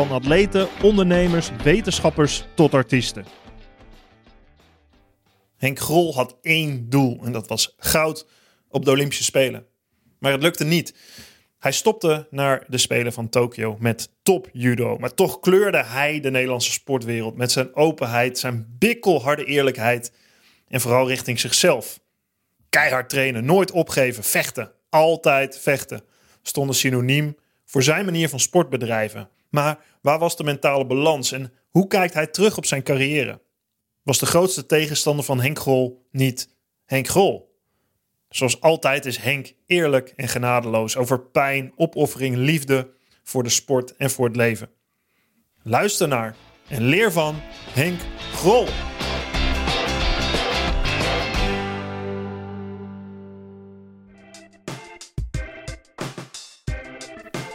Van atleten, ondernemers, wetenschappers tot artiesten. Henk Grol had één doel en dat was goud op de Olympische Spelen. Maar het lukte niet. Hij stopte naar de Spelen van Tokio met top judo. Maar toch kleurde hij de Nederlandse sportwereld met zijn openheid, zijn bikkelharde eerlijkheid en vooral richting zichzelf. Keihard trainen, nooit opgeven, vechten, altijd vechten stonden synoniem voor zijn manier van sportbedrijven. Maar waar was de mentale balans en hoe kijkt hij terug op zijn carrière? Was de grootste tegenstander van Henk Grol niet Henk Grol? Zoals altijd is Henk eerlijk en genadeloos over pijn, opoffering, liefde voor de sport en voor het leven. Luister naar en leer van Henk Grol.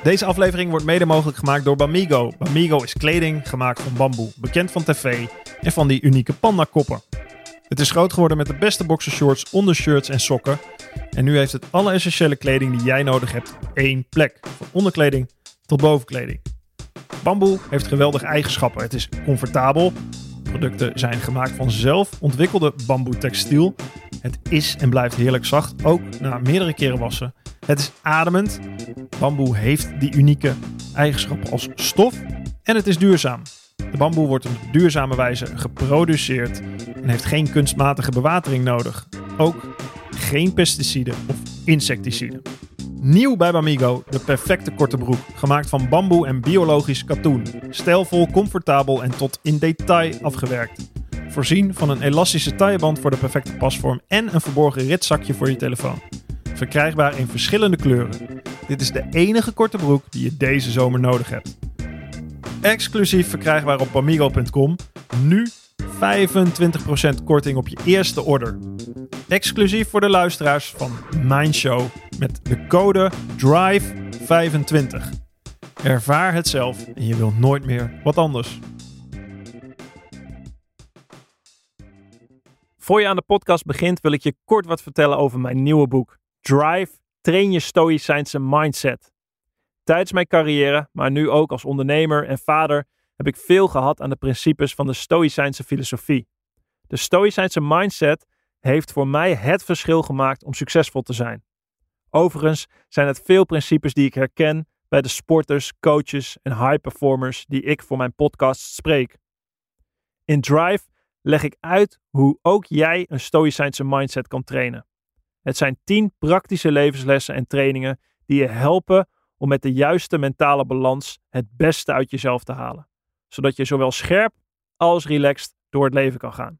Deze aflevering wordt mede mogelijk gemaakt door Bamigo. Bamigo is kleding gemaakt van bamboe, bekend van tv en van die unieke pandakoppen. Het is groot geworden met de beste boxershorts, ondershirts en sokken. En nu heeft het alle essentiële kleding die jij nodig hebt één plek. Van onderkleding tot bovenkleding. Bamboe heeft geweldige eigenschappen. Het is comfortabel. Producten zijn gemaakt van zelf ontwikkelde bamboe textiel. Het is en blijft heerlijk zacht, ook na meerdere keren wassen. Het is ademend. Bamboe heeft die unieke eigenschappen als stof. En het is duurzaam. De bamboe wordt op duurzame wijze geproduceerd en heeft geen kunstmatige bewatering nodig. Ook geen pesticiden of insecticiden. Nieuw bij Bamigo, de perfecte korte broek. Gemaakt van bamboe en biologisch katoen. Stijlvol, comfortabel en tot in detail afgewerkt. Voorzien van een elastische tailleband voor de perfecte pasvorm en een verborgen ritzakje voor je telefoon. Verkrijgbaar in verschillende kleuren. Dit is de enige korte broek die je deze zomer nodig hebt. Exclusief verkrijgbaar op bamigo.com. Nu 25% korting op je eerste order. Exclusief voor de luisteraars van mijn show met de code DRIVE25. Ervaar het zelf en je wilt nooit meer wat anders. Voor je aan de podcast begint wil ik je kort wat vertellen over mijn nieuwe boek Drive, train je stoïcijnse mindset. Tijdens mijn carrière, maar nu ook als ondernemer en vader, heb ik veel gehad aan de principes van de stoïcijnse filosofie. De stoïcijnse mindset heeft voor mij het verschil gemaakt om succesvol te zijn. Overigens zijn het veel principes die ik herken bij de sporters, coaches en high performers die ik voor mijn podcast spreek. In Drive leg ik uit hoe ook jij een stoïcijnse mindset kan trainen. Het zijn 10 praktische levenslessen en trainingen die je helpen om met de juiste mentale balans het beste uit jezelf te halen, zodat je zowel scherp als relaxed door het leven kan gaan.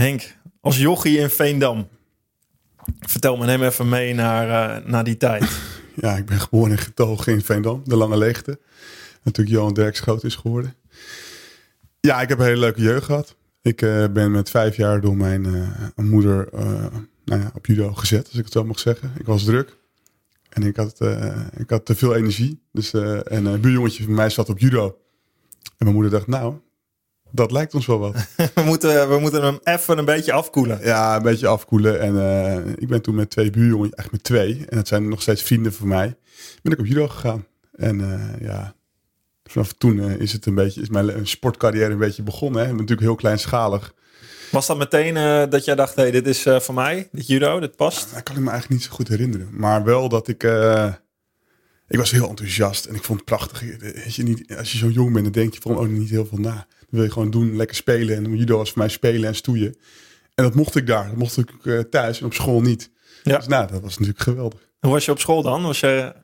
Henk, als jochie in Veendam. Vertel me, neem even mee naar, uh, naar die tijd. Ja, ik ben geboren en getogen in Veendam, de Lange Leegte. Natuurlijk Johan Derks groot is geworden. Ja, ik heb een hele leuke jeugd gehad. Ik uh, ben met vijf jaar door mijn uh, moeder nou ja, op judo gezet, als ik het zo mag zeggen. Ik was druk en ik had, ik had te veel energie. Dus, en een buurjongetje van mij zat op judo. En mijn moeder dacht, nou, dat lijkt ons wel wat. we, moeten, we moeten hem even een beetje afkoelen. Ja, een beetje afkoelen. En ik ben toen met twee buurjongetjes, echt met twee, en dat zijn nog steeds vrienden van mij, ben ik op judo gegaan. En ja, vanaf toen eh, is het een beetje, is mijn sportcarrière een beetje begonnen. Hè? Natuurlijk heel kleinschalig. Was dat meteen uh, dat jij dacht, hey, dit is uh, voor mij, dit judo, dit past? dat kan ik me eigenlijk niet zo goed herinneren. Maar wel dat ik, ik was heel enthousiast en ik vond het prachtig. Weet je, niet, als je zo jong bent, dan denk je van, oh, niet heel veel na. Wil je gewoon doen, lekker spelen. En judo was voor mij spelen en stoeien. En dat mocht ik daar. Dat mocht ik uh, thuis en op school niet. Ja. Dus nou, dat was natuurlijk geweldig. Hoe was je op school dan? Was je...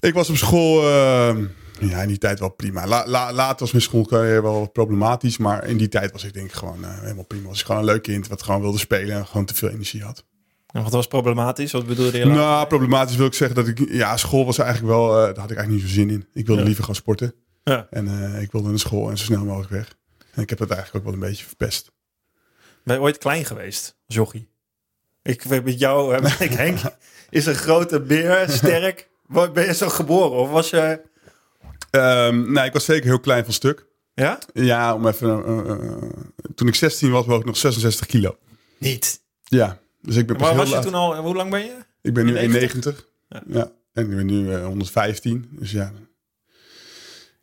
Ik was op school, uh, ja, in die tijd wel prima. La, la, later was mijn schoolcarrière wel problematisch. Maar in die tijd was ik denk ik gewoon uh, helemaal prima. Was ik gewoon een leuk kind wat gewoon wilde spelen en gewoon te veel energie had. En wat was problematisch? Wat bedoelde je? Nou, problematisch wil ik zeggen dat ik... Ja, school was eigenlijk wel... Uh, daar had ik eigenlijk niet zo zin in. Ik wilde ja. liever gaan sporten. Ja. En uh, ik wilde naar school en zo snel mogelijk weg. En ik heb dat eigenlijk ook wel een beetje verpest. Ben je ooit klein geweest jochie? Ik weet met jou, uh, ik, Henk, is een grote beer, sterk. ben je zo geboren of was je... Um, nee, ik was zeker heel klein van stuk. Ja? Ja, om even... toen ik 16 was, woog ik nog 66 kilo. Niet? Ja. Dus ik ben maar was je toen al, hoe lang ben je? Ik ben nu 1,90. Ja. ja. En ik ben nu uh, 115. Dus ja.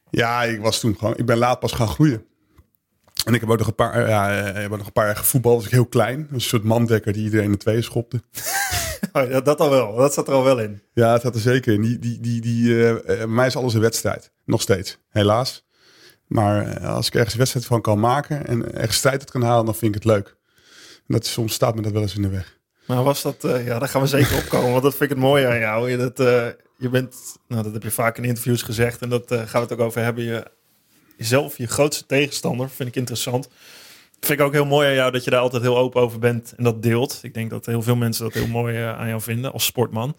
Ja, ik was toen gewoon, ik ben laat pas gaan groeien. En ik heb ook nog een paar, ja, ik heb nog een paar jaar gevoetbald. Was ik heel klein. Een soort mandekker die iedereen in tweeën schopte. oh, ja, dat al wel. Dat zat er al wel in. Ja, het zat er zeker in. Die, die, die, die, uh, bij mij is alles een wedstrijd. Nog steeds. Helaas. Maar als ik ergens een wedstrijd van kan maken en ergens strijd uit kan halen, dan vind ik het leuk. En dat soms staat me dat wel eens in de weg. Maar was dat, uh, ja, daar gaan we zeker opkomen, want dat vind ik het mooie aan jou. Dat, uh, je bent, nou, dat heb je vaak in interviews gezegd en dat uh, gaan we het ook over hebben. Je, jezelf, je grootste tegenstander, vind ik interessant. Vind ik ook heel mooi aan jou dat je daar altijd heel open over bent en dat deelt. Ik denk dat heel veel mensen dat heel mooi aan jou vinden als sportman.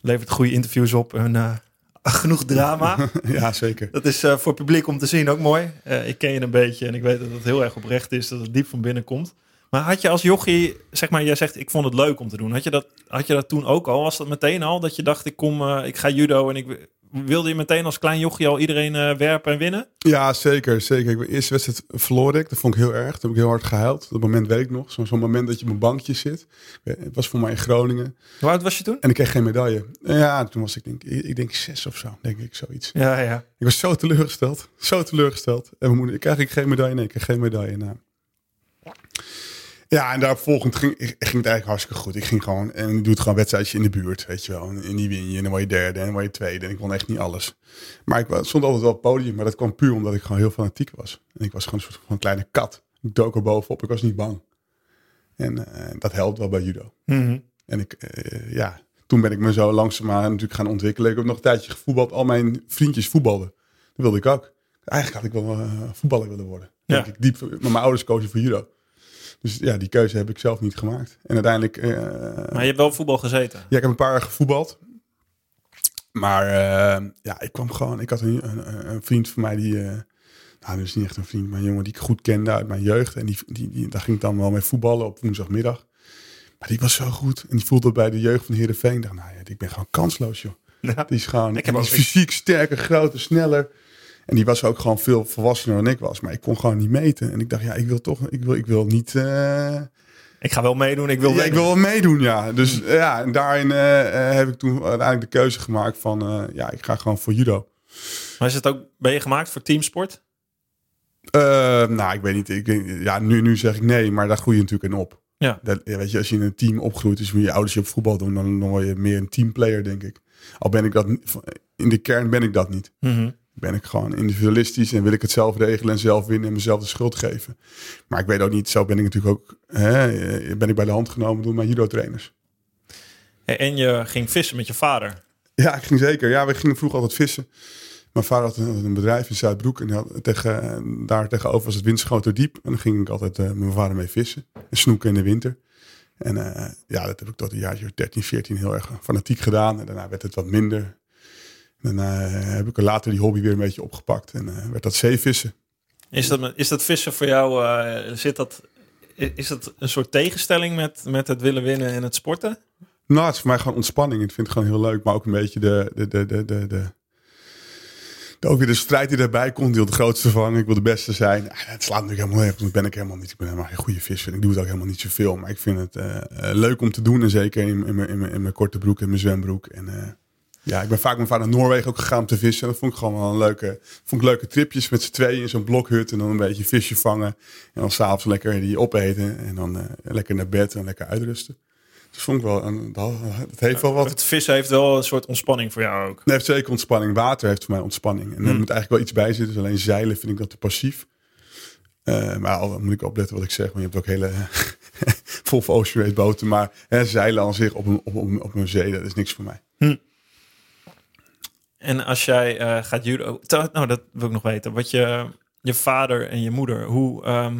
Levert goede interviews op en genoeg drama. ja, zeker. Dat is voor het publiek om te zien ook mooi. ik ken je een beetje en ik weet dat het heel erg oprecht is, dat het diep van binnen komt. Maar had je als jochie, zeg maar, jij zegt ik vond het leuk om te doen. Had je dat, had je dat toen ook al? Was dat meteen al dat je dacht ik kom, uh, ik ga judo en ik wilde je meteen als klein jochie al iedereen uh, werpen en winnen? Ja, zeker, zeker. Ik, de eerste wedstrijd verloor ik. Dat vond ik heel erg. Toen heb ik heel hard gehuild. Dat moment weet ik nog. Zo'n zo moment dat je op een bankje zit. Het was voor mij in Groningen. Hoe oud was je toen? En ik kreeg geen medaille. Ja, toen was ik denk ik denk zes of zo, denk ik zoiets. Ja, ja. Ik was zo teleurgesteld, zo teleurgesteld. En mijn moeder, ik krijg ik geen medaille? Nee, ik kreeg geen medaille. Nou. Ja, en daar volgend ging, ging het eigenlijk hartstikke goed. Ik ging gewoon en doe het gewoon wedstrijdje in de buurt, weet je wel. En die win je en dan word je derde en dan word je tweede. En ik won echt niet alles. Maar ik stond altijd wel op het podium, maar dat kwam puur omdat ik gewoon heel fanatiek was. En ik was gewoon een soort van kleine kat. Ik dook er bovenop, ik was niet bang. En uh, dat helpt wel bij judo. Mm -hmm. En ik, uh, ja, toen ben ik me zo langzaamaan natuurlijk gaan ontwikkelen. Ik heb nog een tijdje gevoetbald. Al mijn vriendjes voetbalden. Dat wilde ik ook. Eigenlijk had ik wel uh, voetballer willen worden. Ja. Denk ik diep, maar mijn ouders kozen voor judo. Dus ja, die keuze heb ik zelf niet gemaakt. En uiteindelijk... Uh, maar je hebt wel voetbal gezeten? Ja, ik heb een paar jaar gevoetbald. Maar uh, ja, ik kwam gewoon... Ik had een, een, een vriend van mij die... Uh, nou, is niet echt een vriend, maar een jongen die ik goed kende uit mijn jeugd. En die, die, die, daar ging ik dan wel mee voetballen op woensdagmiddag. Maar die was zo goed. En die voelde bij de jeugd van Heerenveen. Ik dacht, nou ja, ik ben gewoon kansloos, joh. Ja. Die is gewoon Ik heb die is fysiek sterker, groter, sneller. En die was ook gewoon veel volwassener dan ik was. Maar ik kon gewoon niet meten. En ik dacht, ja, ik wil toch... Ik wil, ik wil niet... eh, Ik ga wel meedoen, ik wil ja, ik wil wel meedoen, ja. Dus ja, en daarin eh, eh, heb ik toen uiteindelijk de keuze gemaakt van... eh, ja, ik ga gewoon voor judo. Maar is het ook, ben je gemaakt voor teamsport? Eh, nou, ik weet niet. Ik, ja, nu, nu zeg ik nee, maar daar groei je natuurlijk in op. Ja. Dat, weet je, als je in een team opgroeit, dus je ouders je op voetbal doen, dan, word je meer een teamplayer, denk ik. Al ben ik dat in de kern ben ik dat niet. Mhm. Ben ik gewoon individualistisch en wil ik het zelf regelen en zelf winnen en mezelf de schuld geven. Maar ik weet ook niet, zo ben ik natuurlijk ook, hè, eh, ben ik bij de hand genomen door mijn judo trainers. En je ging vissen met je vader. Ja, ik ging zeker. Ja, we gingen vroeger altijd vissen. Mijn vader had een, een bedrijf in Zuidbroek en had tegen, daar tegenover was het Winschoterdiep. En dan ging ik altijd eh, met mijn vader mee vissen en snoeken in de winter. En eh, ja, dat heb ik tot een jaartje 13, 14 heel erg fanatiek gedaan. En daarna werd het wat minder. Daarna eh, heb ik later die hobby weer een beetje opgepakt en eh, werd dat zeevissen. Is dat, is dat vissen voor jou, eh, zit dat, is dat een soort tegenstelling met, met het willen winnen en het sporten? Nou, het is voor mij gewoon ontspanning. Ik vind het gewoon heel leuk, maar ook een beetje de, de, de, de, de, de, ook weer de strijd die daarbij komt. Ik wil de grootste vangen, ik wil de beste zijn. Ah, Het slaat natuurlijk helemaal nergens, want dat ben ik helemaal niet. Ik ben helemaal geen goede visser. Ik doe het ook helemaal niet zoveel, maar ik vind het leuk om te doen. En zeker in, in, mijn- in, mijn- in mijn korte broek en mijn zwembroek. En ja, ik ben vaak met mijn vader naar Noorwegen ook gegaan om te vissen. Dat vond ik gewoon wel een leuke, vond ik leuke tripjes met z'n tweeën in zo'n blokhut. En dan een beetje visje vangen. En dan s'avonds lekker die opeten. En dan eh, lekker naar bed en lekker uitrusten. Dat vond ik wel. een- dat- heeft wel wat. Het vissen heeft wel een soort ontspanning voor jou ook. Het heeft zeker ontspanning. Water heeft voor mij ontspanning. En er Hmm. moet eigenlijk wel iets bij zitten. Dus alleen zeilen vind ik dat te passief. Eh, maar al moet ik opletten wat ik zeg. Want je hebt ook hele vol ocean race boten. Maar hè, zeilen aan zich op een, op, een, op een zee, dat is niks voor mij. En als jij eh, gaat judo... Nou, dat wil ik nog weten. Wat je, je vader en je moeder, hoe... ehm,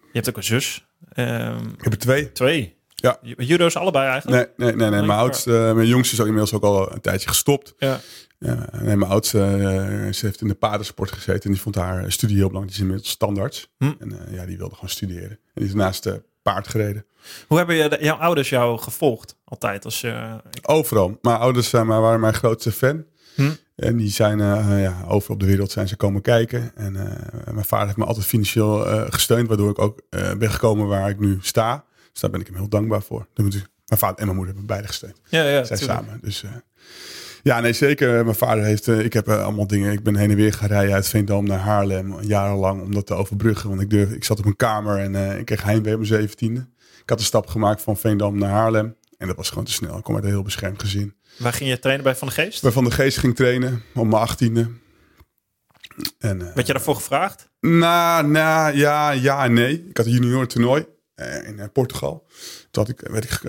je hebt ook een zus. Ehm, Ik heb er twee. twee. Ja. Ju- Judo's allebei eigenlijk? Nee, nee, nee. nee. Mijn oudste, mijn jongste is ook inmiddels ook al een tijdje gestopt. Ja. Ja, nee, mijn oudste, eh, ze heeft in de paardensport gezeten. En die vond haar studie heel belangrijk. Die is inmiddels standaards. Hm. En eh, ja, die wilde gewoon studeren. En die is naast de paard gereden. Hoe hebben je, de- jouw ouders jou gevolgd? Altijd als je... Overal. Mijn ouders zijn, maar waren mijn grootste fan. Hm. En die zijn eh, ja, overal op de wereld zijn ze komen kijken. En eh, mijn vader heeft me altijd financieel gesteund. Waardoor ik ook ben gekomen waar ik nu sta. Dus daar ben ik hem heel dankbaar voor. Mijn vader en mijn moeder hebben beide gesteund. Ja, ja, Zij tuurlijk. samen. Dus ja, nee, zeker. Mijn vader heeft, ik heb allemaal dingen. Ik ben heen en weer gaan rijden uit Veendam naar Haarlem. Jarenlang om dat te overbruggen. Want ik, durf, ik zat op een kamer en ik kreeg heimwee op mijn zeventiende. Ik had de stap gemaakt van Veendam naar Haarlem. En dat was gewoon te snel. Ik kom uit een heel beschermd gezin. Waar ging je trainen bij Van de Geest? Bij Van de Geest ging trainen op mijn achttiende. En, eh, Werd je daarvoor gevraagd? nou, nou, ja, ja en nee. Ik had een junior toernooi eh, in eh, Portugal. Toen, had ik, werd ik,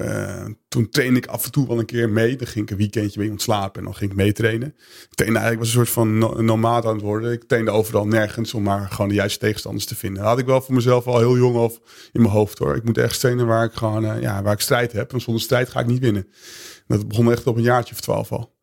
toen trainde ik af en toe wel een keer mee. Dan ging ik een weekendje bij iemand slapen en dan ging ik meetrainen. Ik trainde eigenlijk was een soort van no nomade aan het worden. Ik trainde overal nergens om maar gewoon de juiste tegenstanders te vinden. Dat had ik wel voor mezelf al heel jong of in mijn hoofd hoor. Ik moet ergens trainen waar ik gewoon ja, waar ik strijd heb. Want zonder strijd ga ik niet winnen. Dat begon echt op een jaartje of twaalf al.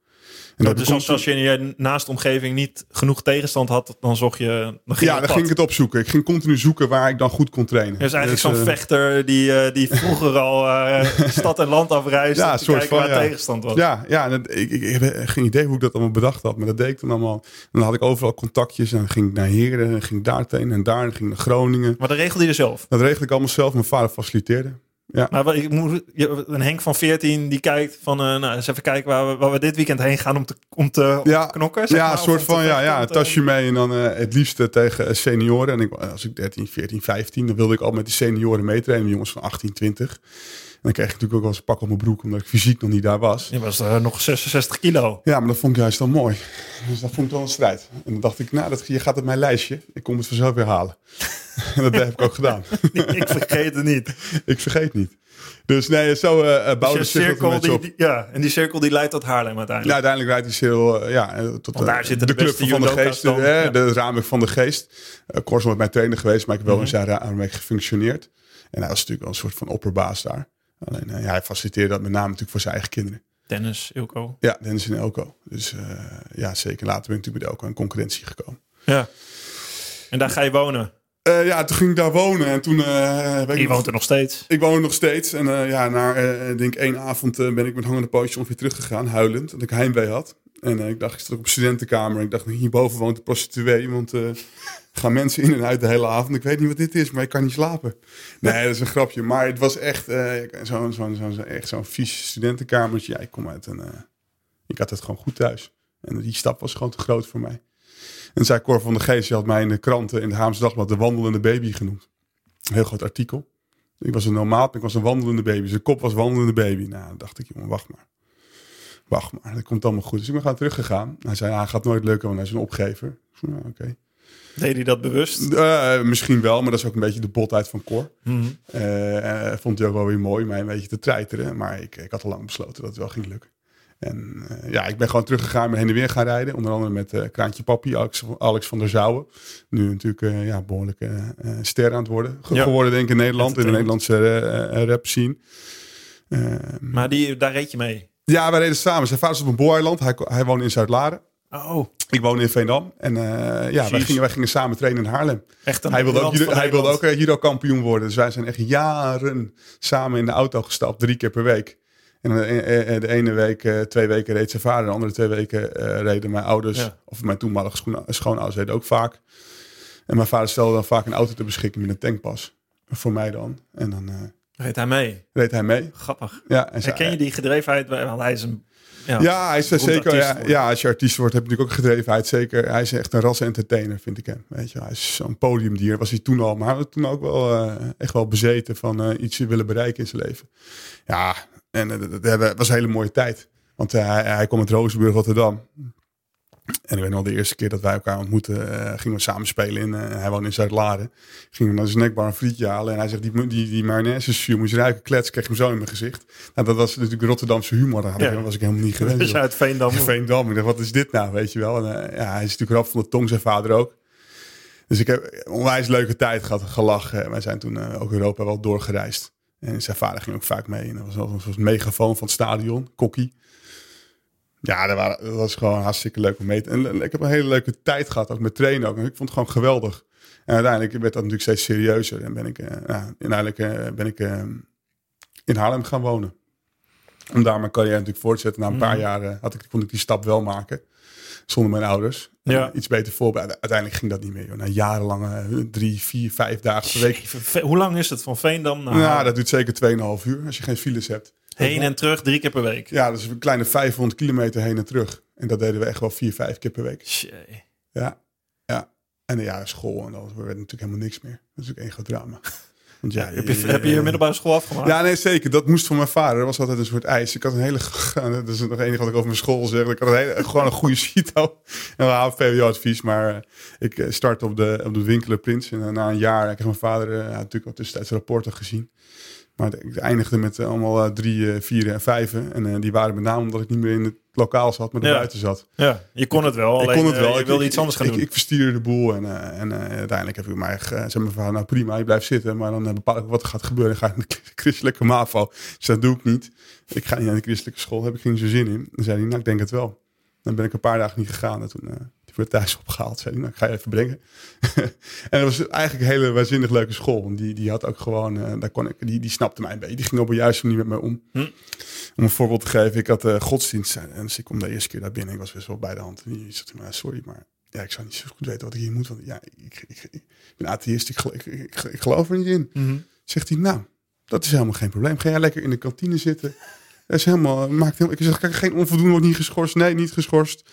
En dat dus als, als je in je naaste omgeving niet genoeg tegenstand had, dan zocht je... Dan ging ja, dan ging ik het opzoeken. Ik ging continu zoeken waar ik dan goed kon trainen. Dus eigenlijk Dus, zo'n eh, vechter die, eh, die vroeger al eh, stad en land afreisde Ja, soort kijken van, waar ja. tegenstand was. Ja, ja dat, ik, ik, ik heb geen idee hoe ik dat allemaal bedacht had. Maar dat deed ik dan allemaal. En dan had ik overal contactjes. En dan ging ik naar Heren. En ging daar trainen. En daar. En ging naar Groningen. Maar dat regelde je zelf. Dat regelde ik allemaal zelf. Mijn vader faciliteerde. Ja. Maar ik moet, een Henk van 14 die kijkt van, eh, nou, eens even kijken waar we, waar we dit weekend heen gaan om te, om te, om Ja, te knokken. zeg Ja, maar, een soort van, ja, ja, een tasje mee. En dan eh, het liefste tegen eh, senioren. En ik, als ik 13, 14, 15, dan wilde ik al met die senioren meetrainen. Jongens van 18, 20. En dan kreeg ik natuurlijk ook wel eens een pak op mijn broek. Omdat ik fysiek nog niet daar was. Je was eh, nog 66 kilo. Ja, maar dat vond ik juist dan mooi. Dus dat vond ik wel een strijd. En dan dacht ik, nou, dat, je gaat op mijn lijstje. Ik kom het vanzelf weer halen. En dat heb ik ook gedaan. ik vergeet het niet. ik vergeet niet. Dus nee, zo uh, Dus bouwde een cirkel die, op. die- ja, en die cirkel die leidt tot Haarlem uiteindelijk. Ja, uiteindelijk rijdt die cirkel eh, ja, tot Want daar zitten de de club van de geest. dan, hè, ja. De ramen van de geest. Uh, Korsel met mijn trainer geweest, maar ik heb wel Mhm. in zijn ramen gefunctioneerd. En hij was natuurlijk wel een soort van opperbaas daar. Alleen ja, hij faciliteerde dat met name natuurlijk voor zijn eigen kinderen. Dennis, Ilko. Ja, Dennis en Elko. Dus ja, zeker later ben ik natuurlijk met Elko in concurrentie gekomen. Ja. En daar ga je wonen. Eh, ja, toen ging ik daar wonen en toen ik Je nog- woont er nog steeds. Ik woon er nog steeds. En eh, ja, na denk ik één avond ben ik met hangende pootjes ongeveer teruggegaan, huilend. Dat ik heimwee had. En ik dacht, ik zat op een studentenkamer. Ik dacht, hierboven woont de prostituee. Want gaan mensen in en uit de hele avond. Ik weet niet wat dit is, maar ik kan niet slapen. Nee, dat is een grapje. Maar het was echt zo'n zo'n zo'n zo, echt zo'n vies studentenkamertje. Ja, ik kom uit en ik had het gewoon goed thuis. En die stap was gewoon te groot voor mij. En zei Cor van de Geest, je had mij in de kranten, in de Haamse Dagblad, de wandelende baby genoemd. Een heel groot artikel. Ik was een normaal, ik was een wandelende baby. Zijn kop was wandelende baby. Nou, dan dacht ik, jongen, wacht maar. Wacht maar, dat komt allemaal goed. Dus ik ben gewoon teruggegaan. Hij zei, ja, gaat nooit lukken, want hij is een opgever. Ja, Oké. Deed hij dat bewust? Eh, misschien wel, maar dat is ook een beetje de botheid van Cor. Mhm. Eh, eh, vond hij ook wel weer mooi, mij een beetje te treiteren. Maar ik, ik had al lang besloten dat het wel ging lukken. En eh, ja, ik ben gewoon teruggegaan, ben heen en weer gaan rijden. Onder andere met eh, Kraantje Papi, Alex, Alex van der Zouwen. Nu natuurlijk eh, ja, behoorlijk eh, eh, ster aan het worden. Ge- Ja. Geworden denk ik in Nederland, in de. Nederlandse rap scene. Eh, Maar die, daar reed je mee. ja, wij reden samen. Zijn vader is op een booreiland. Hij, hij woonde in Zuid-Laren. Oh, Ik woonde in Veendam. En ja, wij gingen, wij gingen samen trainen in Haarlem. echt Hij wilde ook, judo, hij wilde ook judo-kampioen worden. Dus wij zijn echt jaren samen in de auto gestapt, drie keer per week. En de, eh, eh, de ene week, eh, twee weken reed zijn vader. De andere twee weken eh, reden mijn ouders, Ja. of mijn toenmalige schoen- schoonouders reden ook vaak. En mijn vader stelde dan vaak een auto te beschikking met een tankpas. Voor mij dan. En dan eh, Reed hij mee. reed hij mee. Grappig. Ja, en Herken je die gedrevenheid? Want hij is een... Ja, Ja, hij is er zeker. Ja, ja, als je artiest wordt, heb je natuurlijk ook gedrevenheid. Zeker. Hij is echt een ras entertainer, vind ik hem. Weet je, hij is zo'n podiumdier. Was hij toen al, maar hij was toen ook wel eh, echt wel bezeten van eh, iets willen bereiken in zijn leven. Ja, En eh, dat, was een hele mooie tijd. Want eh, hij, hij kwam uit Rozenburg, Rotterdam. En ik weet nog de eerste keer dat wij elkaar ontmoetten, eh, gingen we samen spelen. In, hij woonde in Zuid-Laren. Gingen we naar de snackbar een frietje halen. En hij zegt, die, die, die mayonaise zuur, moet je ruiken, klets. Kreeg hem zo in mijn gezicht. Nou, dat was natuurlijk de Rotterdamse humor. Daar Ja. was ik helemaal niet gewend. Dus uit Veendam. Veendam. Ik dacht, wat is dit nou, weet je wel. En, ja, hij is natuurlijk rap van de tong, zijn vader ook. Dus ik heb een onwijs leuke tijd gehad, gelachen. En wij zijn toen ook Europa wel doorgereisd. En zijn vader ging ook vaak mee. En dat was wel een soort megafoon van het stadion, Kokkie. Ja, dat, waren, dat was gewoon hartstikke leuk om mee te... En ik heb een hele leuke tijd gehad, ook met trainen ook. En ik vond het gewoon geweldig. En uiteindelijk werd dat natuurlijk steeds serieuzer. En ben ik, eh, ja, uiteindelijk eh, ben ik eh, in Haarlem gaan wonen. Om daar mijn carrière natuurlijk voor te zetten. Na een paar jaar eh, had ik, kon ik die stap wel maken. Zonder mijn ouders. Ja. Iets beter voorbereiden. Uiteindelijk ging dat niet meer. Joh. Na jarenlange eh, drie, vier, vijf dagen per week. Hoe lang is het van Veendam naar Nou, Haarlem? dat duurt zeker 2,5 uur als je geen files hebt. Heen en terug drie keer per week. Ja, is een kleine 500 kilometer heen en terug. En dat deden we echt wel vier, vijf keer per week. Tjee. Ja, ja. En ja, school en dat werd natuurlijk helemaal niks meer. Dat is natuurlijk één groot drama. Want ja, Heb je, heb je je middelbare school afgemaakt? Ja, nee, zeker. Dat moest van mijn vader. Dat was altijd een soort eis. Ik had een hele... Dat is nog enige wat ik over mijn school zeg. Ik had een hele, gewoon een goede CITO. En een VWO-advies. Maar eh, ik eh, startte op de, op de Winkeler Prins. En eh, na een jaar kreeg mijn vader eh, ja, natuurlijk al tussentijds rapporten gezien. Maar ik eindigde met eh, allemaal eh, drie, eh, vieren en vijven. En die waren met name omdat ik niet meer in het lokaal zat, maar er Ja. buiten zat. Ja, je kon het wel. ik alleen, kon het wel. ik, wilde ik- iets anders gaan ik, doen. Ik, verstierde de boel. En, en uiteindelijk heb ik mij gezegd, mijn vader, nou prima, je blijft zitten. Maar dan bepaal ik wat er gaat gebeuren. Dan ga ik naar de christelijke MAVO. Dus dat doe ik niet. Ik ga niet naar de christelijke school. Daar heb ik geen zo zin in. Dan zei hij, nou ik denk het wel. Dan ben ik een paar dagen niet gegaan. En toen werd thuis opgehaald. Zei hij, nou ik ga je even brengen. en dat was eigenlijk een hele waanzinnig leuke school. Want die, die had ook gewoon, eh, daar kon ik, die, die snapte mij een beetje. Die ging op een juiste manier met mij om. Hm. Om een voorbeeld te geven, ik had eh, godsdienst. En dus ik kom de eerste keer daar binnen. Ik was best wel bij de hand. En die zegt, maar sorry, maar ja, ik zou niet zo goed weten wat ik hier moet. Want ja, ik, ik, ik ben atheïst. Ik, ik, ik, ik geloof er niet in. Mhm. Zegt hij, nou, dat is helemaal geen probleem. Ga jij lekker in de kantine zitten. Dat is helemaal, maakt helemaal, ik zeg, geen onvoldoende wordt niet geschorst. Nee, niet geschorst.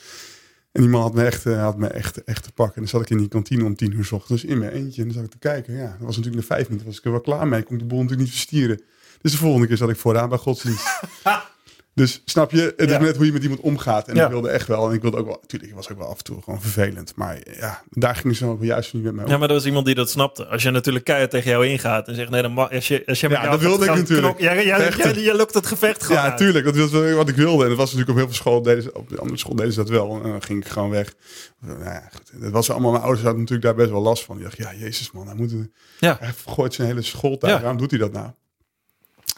En die man had me echt, eh, had me echt, echt te pakken. En dan zat ik in die kantine om tien uur 's ochtends in mijn eentje. En dan zat ik te kijken. Ja, dat was natuurlijk na vijf minuten. Was ik er wel klaar mee. Kon ik de boel natuurlijk niet verstieren. Dus de volgende keer zat ik vooraan bij godsdienst. dus snap je, het Ja. is net hoe je met iemand omgaat. En Ja. ik wilde echt wel. En ik wilde ook wel, natuurlijk, ik was ook wel af en toe gewoon vervelend. Maar ja, daar ging ze ook juist niet met mij om. Ja, maar er was iemand die dat snapte. Als je natuurlijk keihard tegen jou ingaat en zegt... Nee, dan mag, als je, als je Ja, dat wilde ik natuurlijk. knok- jij, jij, het gevecht gewoon Ja, tuurlijk. Dat was wel wat ik wilde. En dat was natuurlijk op heel veel. Deden ze, op de andere school deden ze dat wel. En dan ging ik gewoon weg. Nou ja, goed. Dat was allemaal, mijn ouders hadden natuurlijk daar best wel last van. Die dachten, ja, jezus man, hij, moet, Ja. hij vergooit zijn hele schooltijd. Waarom doet hij dat nou?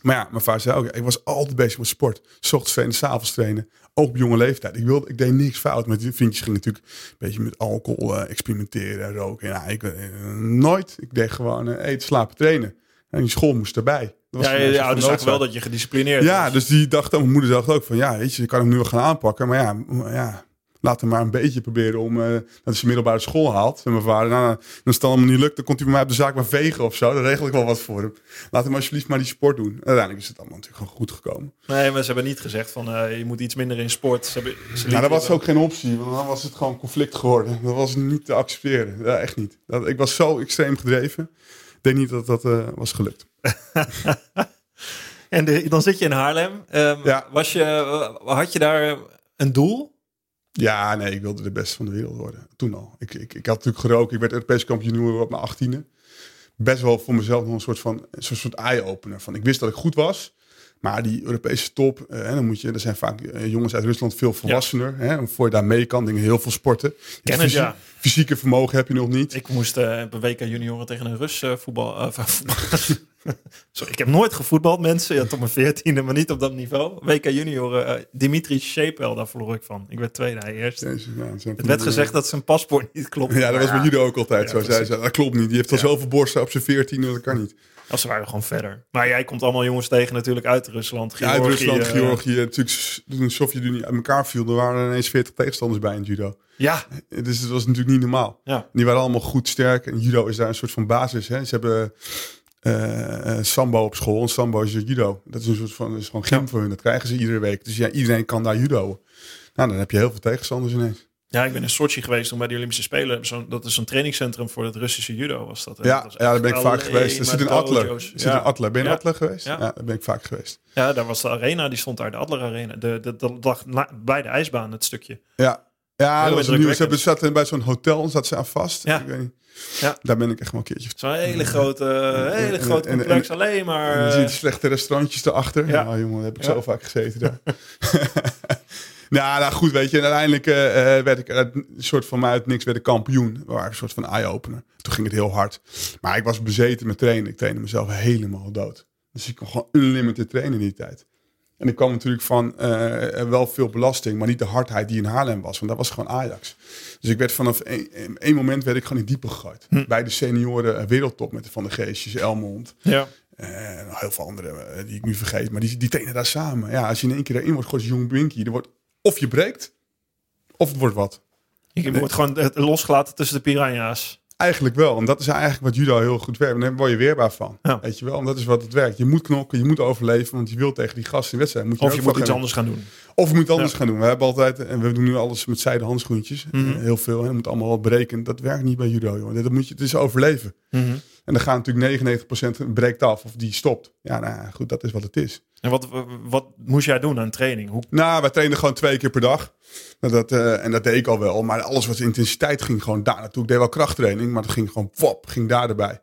Maar ja, mijn vader zei ook, ik was altijd bezig met sport. Ochtends trainen, s'avonds trainen. Ook op jonge leeftijd. Ik, wilde, ik deed niks fout. Met die vriendjes gingen natuurlijk een beetje met alcohol eh, experimenteren en roken. Ja, ik, eh, nooit. Ik deed gewoon eh, eten, slapen, trainen. En die school moest erbij. Dat was Ja, ouders van zagen wel dat je gedisciplineerd Ja, was. dus die dacht, mijn moeder dacht ook van, ja, weet je, je kan hem nu wel gaan aanpakken. Maar ja, ja laat hem maar een beetje proberen om, eh, dat hij zijn middelbare school haalt. En mijn vader, nou, nou, als het allemaal niet lukt, dan komt hij bij mij op de zaak maar vegen of zo. Dan regel ik wel wat voor hem. Laat hem alsjeblieft maar die sport doen. En uiteindelijk is het allemaal natuurlijk gewoon goed gekomen. Nee, maar ze hebben niet gezegd van eh, je moet iets minder in sport. Ze hebben, ze Nou, dat was ook geen optie, want dan was het gewoon conflict geworden. Dat was niet te accepteren. Ja, echt niet. Dat, ik was zo extreem gedreven. Ik denk niet dat dat eh, was gelukt. En de- dan zit je in Haarlem. Ehm, Ja. was je, had je daar een doel? Ja, nee, ik wilde de beste van de wereld worden. Toen al. Ik, ik, ik had natuurlijk geroken. Ik werd Europees kampioen op mijn achttiende. Best wel voor mezelf nog een soort van een soort eye-opener. Van, ik wist dat ik goed was. Maar die Europese top, eh, dan moet je, er zijn vaak eh, jongens uit Rusland veel volwassener. Hè, voor je daar mee kan, dingen heel veel sporten. Ken het, Fysie- ja. Fysieke vermogen heb je nog niet. Ik moest op een WK junioren tegen een Rus eh, voetbal... eh. Sorry, ik heb nooit gevoetbald, mensen. Ja, tot mijn veertiende, maar niet op dat niveau. WK junioren, Dimitri Shepel, daar verloor ik van. Ik werd tweede, hij eerst. Ja, Het werd gezegd dat zijn paspoort niet klopt. Ja, dat was met judo ook altijd Ja, zo. Zei, dat klopt niet. Die heeft al Ja. zoveel borsten op zijn veertiende, dat kan niet. Of ze waren gewoon verder. Maar jij komt allemaal jongens tegen natuurlijk uit Rusland. Ja, uit Rusland, eh, Georgië. Natuurlijk, toen de Sovjet-Unie uit elkaar viel, er waren er ineens 40 tegenstanders bij in judo. Ja, Dus het was natuurlijk niet normaal. ja. Die waren allemaal goed sterk. En judo is daar een soort van basis. Hè? Ze hebben eh, eh, sambo op school. En sambo is judo. Dat is een soort van is gewoon gym voor hun. Dat krijgen ze iedere week. Dus ja, iedereen kan daar judo. Nou, dan heb je heel veel tegenstanders ineens. Ja, ik ben in Sochi geweest toen bij de Olympische Spelen. Zo, dat is zo'n trainingscentrum voor het Russische judo was dat. Ja, dat was ja, daar ben ik vaak geweest. Maar zit in Adler. Zit in Ja. Adler. Ben je in Ja. Adler geweest? Ja. Daar ben ik vaak geweest. ja, daar was de arena, die stond daar, de Adler Arena. De, de, dat lag na- bij de ijsbaan, het stukje. Ja, ja dat was een. Ze hebben- zaten bij zo'n hotel zat ze aan vast. Ja. Ik weet niet. Ja. Daar ben ik echt wel een keertje. Zo'n hele grote, hele en- grote en- complex, en- alleen maar... En dan zie je eh, die slechte restaurantjes erachter. Ja. Ja, jongen, heb ik zo vaak gezeten daar. nou, nou, goed, weet je. En uiteindelijk eh, eh, werd ik uit een soort van mij uit niks werd ik kampioen. Was een soort van eye-opener. Toen ging het heel hard. Maar ik was bezeten met trainen. Ik trainde mezelf helemaal dood. Dus ik kon gewoon unlimited trainen in die tijd. En ik kwam natuurlijk van eh, wel veel belasting, maar niet de hardheid die in Haarlem was. Want dat was gewoon Ajax. Dus ik werd vanaf één, moment werd ik gewoon in diepe gegooid. Bij de senioren wereldtop met Van de Geestjes, Elmond. ja. En heel veel andere die ik nu vergeet. Maar die, die trainen daar samen. Ja, als je in één keer daarin wordt, gewoon jong Winky. Er wordt, of je breekt, of het wordt wat. Je wordt gewoon losgelaten tussen de piranha's. Eigenlijk wel. En dat is eigenlijk wat judo heel goed werkt. En daar word je weerbaar van. Ja. Weet je wel. En dat is wat het werkt. Je moet knokken, je moet overleven. Want je wilt tegen die gasten in wedstrijd. Moet je Of je moet iets gaan. anders gaan doen. Of je moet anders Ja. gaan doen. We hebben altijd, en we doen nu alles met zijde handschoentjes. Mhm. Eh, heel veel. En dat moet allemaal wel berekend. Dat werkt niet bij judo, joh. Dat moet je, het is overleven. En dan gaat natuurlijk 99% breekt af of die stopt. Ja, nou ja, goed, dat is wat het is. En wat, wat moest jij doen aan training? Hoe, Nou, wij trainden gewoon twee keer per dag. Nou, Dat, eh, en dat deed ik al wel. Maar alles wat intensiteit ging gewoon daar naartoe. Ik deed wel krachttraining, maar dat ging gewoon wop, ging daar erbij.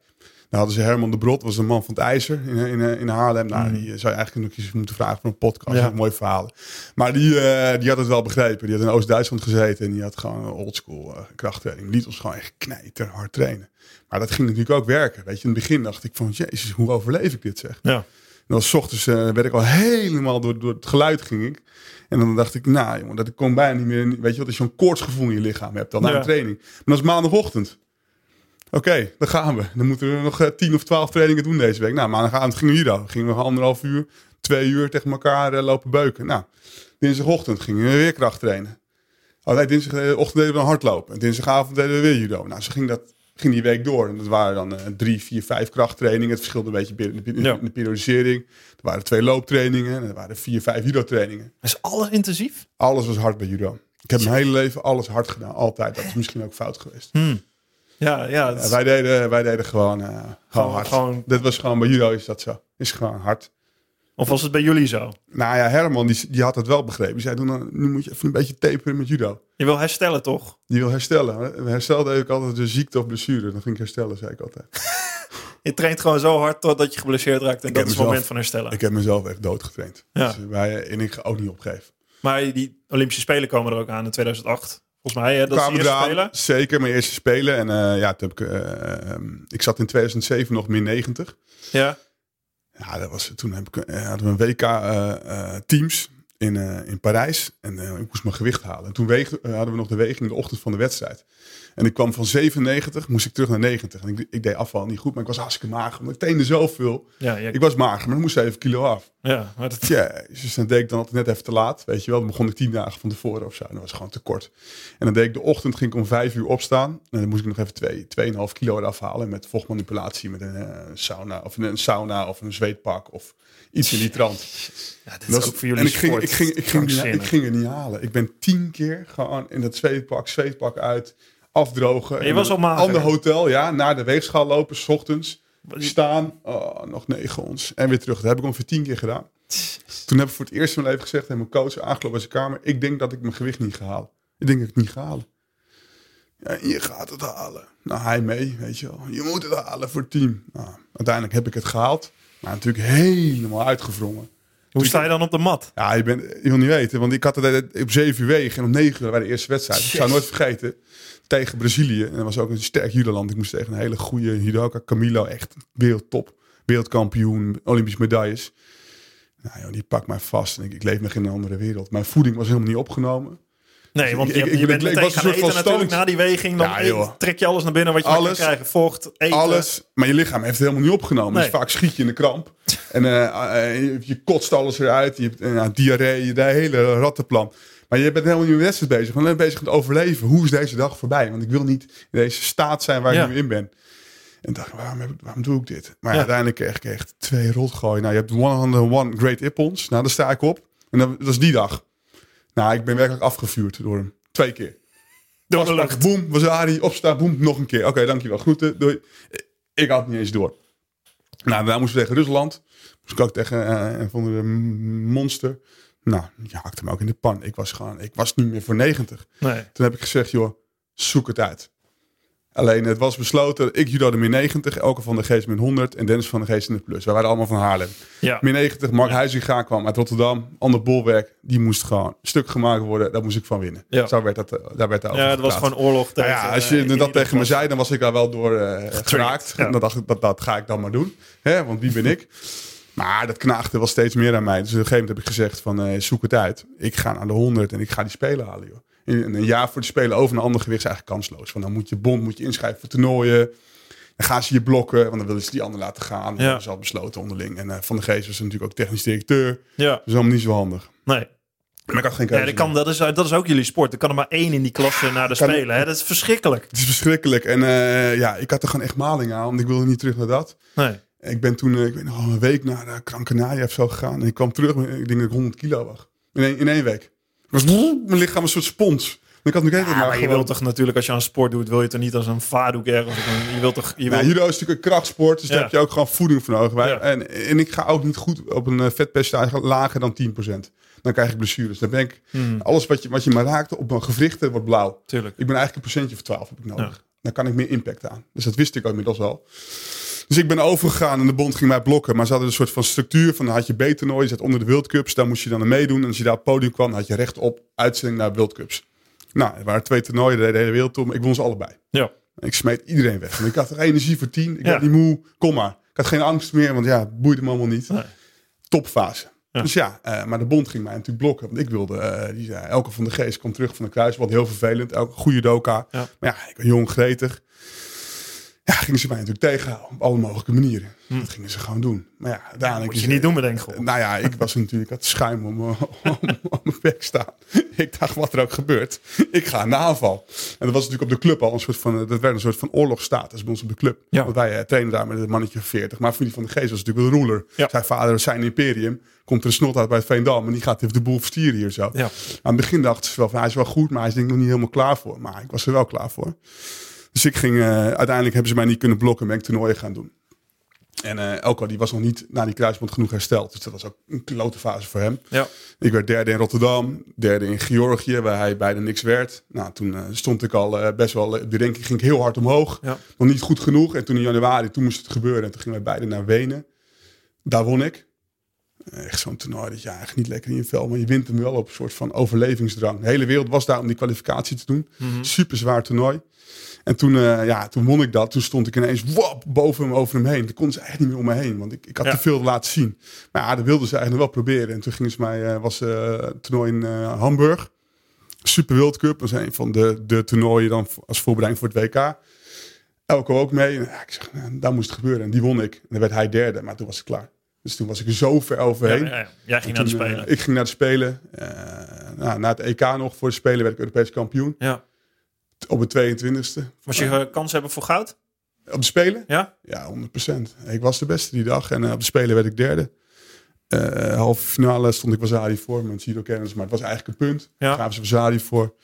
Dan hadden ze Herman de Brot, was een man van het ijzer in, in, in Haarlem. Nou, die eh, zou je eigenlijk nog eens moeten vragen voor een podcast. Ja. Mooi verhalen. Maar die, eh, die had het wel begrepen. Die had in Oost-Duitsland gezeten en die had gewoon oldschool krachttraining. Die liet ons gewoon echt knijter hard trainen. Maar dat ging natuurlijk ook werken. Weet je, in het begin dacht ik van, jezus, hoe overleef ik dit zeg? ja. Dan 's ochtends eh, werd ik al helemaal door, door het geluid ging ik. En dan dacht ik, nou jongen, dat ik kon bijna niet meer. Weet je wat, als je zo'n koortsgevoel in je lichaam hebt dan na Ja. een training. Maar dat is maandagochtend. Oké, dan gaan we. Dan moeten we nog eh, tien of twaalf trainingen doen deze week. Nou, maandagavond gingen we hier dan. Gingen we anderhalf uur, twee uur tegen elkaar eh, lopen beuken. Nou, dinsdagochtend gingen we weer kracht trainen. Oh nee, dinsdagochtend deden we dan hardlopen. En dinsdagavond deden we weer judo. Nou, zo ging dat ging die week door. En dat waren dan eh, drie, vier, vijf krachttrainingen. Het verschilde een beetje in de, in de- Ja. in de periodisering. Er waren twee looptrainingen. En er waren vier, vijf judo trainingen. Is alles intensief? Alles was hard bij judo. Ik heb mijn hele leven alles hard gedaan. Altijd. Dat is misschien ook fout geweest. Ja, ja. Ja, is- wij, deden, wij deden gewoon, eh, gewoon, Gewoon- hard. gewoon- Dit was gewoon bij judo is dat zo. Is gewoon hard. Of was het bij jullie zo? Nou ja, Herman die, die had het wel begrepen. Die zei, nu moet je even een beetje taperen met judo. Je wil herstellen, toch? Die wil herstellen. Herstel deed ik altijd de ziekte of blessure. Dan ging ik herstellen, zei ik altijd. Je traint gewoon zo hard totdat je geblesseerd raakt. En Ik dat is het moment van herstellen. Ik heb mezelf echt doodgetraind. Ja. Dus wij, en ik ga ook niet opgeven. Maar die Olympische Spelen komen er ook aan in 2008. Volgens mij, hè, dat is de Kwamen eerste eraan, Spelen. Zeker, mijn eerste spelen. En eh, ja, toen heb ik, eh, ehm, ik zat in 2007 nog min 90. Ja. Ja, dat was, toen heb ik, eh, hadden we een WK eh, eh, teams in, in Parijs. En ik moest mijn gewicht halen. En toen weeg, hadden we nog de weging de ochtend van de wedstrijd. En ik kwam van 97, moest ik terug naar 90. En ik, ik deed afval niet goed, maar ik was hartstikke mager. Want ik trainde zoveel. Ja, ja, Ik was mager, maar ik moest 7 kilo af. Ja, maar dat, Jezus, dan deed ik dan altijd net even te laat. Weet je wel, dan begon ik tien dagen van tevoren of zo. En dat was gewoon te kort. En dan deed ik de ochtend, ging ik om vijf uur opstaan. En dan moest ik nog even twee, 2,5 kilo eraf halen. Met vochtmanipulatie, met een eh, sauna of een sauna of een zweetpak of iets in die trant. ja, Dat is was- ook voor jullie en ik ging, ik, ging, ik, ging, ik ging het niet halen. Ik ben tien keer gewoon in dat zweetpak, zweetpak uit, afdrogen. je En was dan al mager. Ander hotel, ja, naar de weegschaal lopen, s ochtends. Staan, oh, nog negen ons. En weer terug. Dat heb ik ongeveer tien keer gedaan. Toen heb ik voor het eerst in mijn leven gezegd, en mijn coach aangelopen bij zijn kamer, ik denk dat ik mijn gewicht niet ga halen. Ik denk dat ik het niet ga halen. Ja, je gaat het halen. Nou, hij mee, weet je wel. Je moet het halen voor het team. Nou, uiteindelijk heb ik het gehaald. Maar natuurlijk helemaal uitgevrongen. Hoe sta je dan op de mat? Ja, je, bent, je wil niet weten. Want ik had het op 7 uur wegen en om 9 uur bij de eerste wedstrijd. Ik zou nooit vergeten. Tegen Brazilië. En dat was ook een sterk judoland. Ik moest tegen een hele goede judoka. Camilo, echt wereldtop. Wereldkampioen, Olympische medailles. Nou joh, die pakt mij vast. En ik, ik leef nog in een andere wereld. Mijn voeding was helemaal niet opgenomen. Nee, want Ik- je, ik- je ik- bent ik meteen een gaan soort van eten natuurlijk na die weging. Dan Ja, eet- joh. trek je alles naar binnen wat je maar kan Alles. krijgen. Vocht, eten. Alles. Maar je lichaam heeft het helemaal niet opgenomen. Nee. Dus vaak schiet je in de kramp. En eh, eh, je, je kotst alles eruit. Je hebt eh, ja, diarree, de hele rattenplan. Maar je bent helemaal niet met wedstrijd bezig. Maar alleen bezig met overleven. Hoe is deze dag voorbij? Want ik wil niet in deze staat zijn waar Ja. ik nu in ben. En dacht, waarom, heb waarom doe ik dit? Maar Ja. uiteindelijk kreeg ik echt twee rotgooien. Nou, je hebt 101 Great Ippons. Nou, daar sta ik op. En dat, dat is die dag. Nou, ik ben werkelijk afgevuurd door hem. Twee keer. Afspraak, boem, Wazari, opstaan, boem, nog een keer. Oké, dankjewel, groeten, doei. Ik had het niet eens door. Nou, daarna moesten we tegen Rusland. Moest ik ook tegen eh, een van de monster. Nou, je hakte me ook in de pan. Ik was gewoon, ik was niet meer voor 90. Nee. Toen heb ik gezegd, joh, zoek het uit. Alleen het was besloten, ik judo de min 90, Elke van de Geest min 100 en Dennis van de Geest in de plus. Wij waren allemaal van Haarlem. Ja. Min 90, Mark Huizinga kwam uit Rotterdam. Ander bolwerk, die moest gewoon stuk gemaakt worden. Daar moest ik van winnen. Ja. Zo werd dat, eh, daar werd daar Ja, dat was gewoon oorlog nou tegen... ja, als eh, je in dat tegen me zei, dan was ik daar wel door eh, geraakt. ja. En dan dacht ik, dat, dat ga ik dan maar doen. Hè, want wie ben ik? Maar dat knaagde wel steeds meer aan mij. Dus op een gegeven moment heb ik gezegd van, eh, zoek het uit. Ik ga naar de 100 en ik ga die spelen halen, joh. In een jaar voor de spelen over een ander gewicht is eigenlijk kansloos. Want dan moet je bond moet je inschrijven voor toernooien. Dan gaan ze je blokken, want dan willen ze die ander laten gaan. Dat Ja. hebben ze al besloten onderling. En eh, Van de Geest was natuurlijk ook technisch directeur. Ja, Dat is allemaal niet zo handig. nee. Maar ik had geen keuze Ja, dat, kan, dat, is, dat is ook jullie sport. Er kan er maar één in die klasse naar de Kan- spelen. Hè? Dat is verschrikkelijk. Het is verschrikkelijk. En eh, ja, ik had er gewoon echt maling aan, want ik wilde niet terug naar dat. Nee. Ik ben toen, eh, ik weet nog, een week naar uh, Gran Canaria of zo gegaan. En ik kwam terug, ik denk dat ik 100 kilo was. In één, in één week. Ik was, mijn lichaam een soort spons. Ik had natuurlijk Ja, maar, maar je wilt toch natuurlijk, als je aan sport doet, wil je toch niet als een vaardoek ergens. Je wilt toch... Je Nou, wilt, judo is natuurlijk een krachtsport, dus Ja. daar heb je ook gewoon voeding voor nodig. Ja. En, en ik ga ook niet goed op een eh, vetpercentage lager dan 10%. Dan krijg ik blessures. Dan ben ik, Hmm, alles wat je, wat je maar raakt op mijn gewrichten wordt blauw. tuurlijk. Ik ben eigenlijk een procentje of 12 heb ik nodig. Dan kan ik meer impact aan. Dus dat wist ik ook inmiddels al. Dus ik ben overgegaan en de bond ging mij blokken. Maar ze hadden een soort van structuur. Van dan had je B-toernooi, je zat onder de World Cups. Daar moest je dan aan meedoen. En als je daar op het podium kwam, had je recht op uitzending naar World Cups. Nou, er waren twee toernooien, de hele wereld om. Ik won ze allebei. Ja. En ik smeet iedereen weg. Want ik had er energie voor tien. Ik Ja. had niet moe. Kom maar. Ik had geen angst meer, want ja, het boeide me allemaal niet. Nee. Topfase. Ja. Dus ja, eh, maar de bond ging mij natuurlijk blokken. Want ik wilde, eh, die zei, Elke van de Geest komt terug van de kruis. Wat heel vervelend. Elke goede doka. Ja. Maar ja, ik ben jong, gretig. Ja, gingen ze mij natuurlijk tegenhouden. Op alle mogelijke manieren. Dat gingen ze gewoon doen. Maar ja, uiteindelijk... Hm. Moet je niet doen, bedenk gewoon. nou ja, ik was natuurlijk had schuim om, om, om mijn bek staan. Ik dacht, wat er ook gebeurt. Ik ga de aanval. En dat was natuurlijk op de club al een soort van... eh, Dat werd een soort van oorlogsstatus bij ons op de club. Ja. Want wij eh, trainen daar met een mannetje van 40. Maar Familie van de Geest was natuurlijk wel de ruler. Ja. Zijn vader, zijn imperium. Komt er een snot uit bij het Veendam. En die gaat even de boel verstieren hier zo. Ja. Aan het begin dachten ze wel van, hij is wel goed. Maar hij is denk ik nog niet helemaal klaar voor. Maar ik was er wel klaar voor. Dus ik ging... eh, uiteindelijk hebben ze mij niet kunnen blokken. En ben ik toernooien gaan doen. En eh Elko die was nog niet na die kruisband genoeg hersteld. Dus dat was ook een klote fase voor hem. Ja. Ik werd derde in Rotterdam, derde in Georgië, waar hij bijna niks werd. Nou, toen eh, stond ik al best wel, de ranking ging ik heel hard omhoog. Ja. Nog niet goed genoeg. En toen in januari, toen moest het gebeuren. En toen gingen wij beide naar Wenen. Daar won ik. Echt zo'n toernooi dat je eigenlijk niet lekker in je vel, maar je wint hem wel op een soort van overlevingsdrang. De hele wereld was daar om die kwalificatie te doen. Mhm. Super zwaar toernooi. En toen, eh, ja, toen won ik dat. Toen stond ik ineens wap, boven hem over hem heen. Toen konden ze echt niet meer om me heen. Want ik, ik had Ja. te veel laten zien. Maar ja, dat wilden ze eigenlijk wel proberen. En toen gingen ze mij, eh, was eh, het toernooi in eh, Hamburg. Super World Cup. Dat is een van de, de toernooien dan als voorbereiding voor het WK. Elko ook mee. En, ja, ik zeg, nou, daar moest het gebeuren. En die won ik. En dan werd hij derde. Maar toen was ik klaar. Dus toen was ik er zo ver overheen. ja, ja. Jij ging naar de Spelen. ik ging naar de Spelen. Eh, nou, na het EK nog voor de Spelen werd ik Europees kampioen. Ja. Op het 22e. Was je eh, kans hebben voor goud? Op de Spelen? Ja? Ja, 100%. Ik was de beste die dag. En eh, op de Spelen werd ik derde. Eh halve finale stond ik Wazari voor. Met Giro Kennis. Maar het was eigenlijk een punt. Ja. Gaven ze Wazari voor.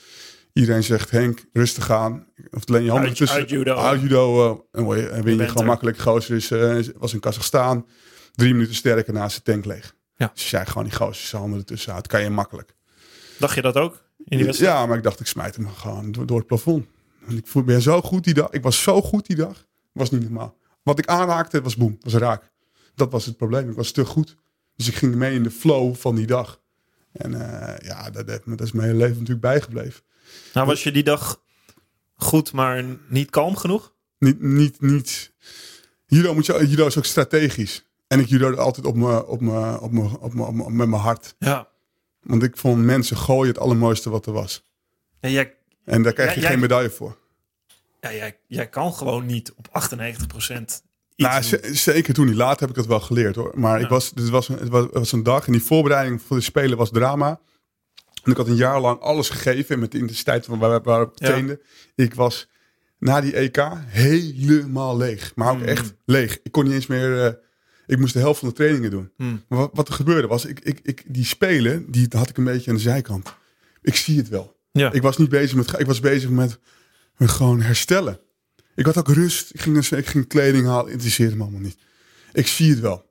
Iedereen zegt, Henk, rustig aan. Of alleen je handen Uit- tussen. uit judo. Uit judo. eh, en word je- en win je, gewoon makkelijk. Gozer is, eh, was in Kazachstan. Drie minuten sterker naast de tank leeg. Ja. Dus zei gewoon die gozer zijn handen ertussen uit. Kan je makkelijk. Dacht je dat ook? In die wedstrijd? Ja, maar ik dacht, ik smijt hem gewoon door, door het plafond. En ik voel, ben zo goed die dag. Ik was zo goed die dag. Was niet normaal. Wat ik aanraakte was boem, was raak. Dat was het probleem. Ik was te goed. Dus ik ging mee in de flow van die dag. En eh, ja, dat, me- dat is mijn hele leven natuurlijk bijgebleven. Nou, was je die dag goed, maar niet kalm genoeg? Niet, niet, niet. Judo, moet je, judo is ook strategisch. En ik judo altijd op me, op me, op me, op me, op me- met mijn hart. Ja. Want ik vond mensen gooien het allermooiste wat er was. En jij, En daar krijg je jij- geen medaille voor. ja, jij, jij kan gewoon niet op 98% iets Nou, zeker toen niet. Later heb ik dat wel geleerd hoor. Maar ik was, dit was, het was, het was een dag en die voorbereiding voor de Spelen was drama. En ik had een jaar lang alles gegeven met de intensiteit waar, waar, waar ik Ja. trainde. Ik was na die EK helemaal leeg. Maar ook Mm. echt leeg. Ik kon niet eens meer... eh, ik moest de helft van de trainingen doen. Hmm. Maar wat, wat er gebeurde was, ik, ik, ik, die Spelen, die had ik een beetje aan de zijkant. Ik zie het wel. Ja. Ik was niet bezig met, ik was bezig met, met gewoon herstellen. Ik had ook rust. Ik ging, ik ging kleding halen. Interesseerde me allemaal niet. Ik zie het wel.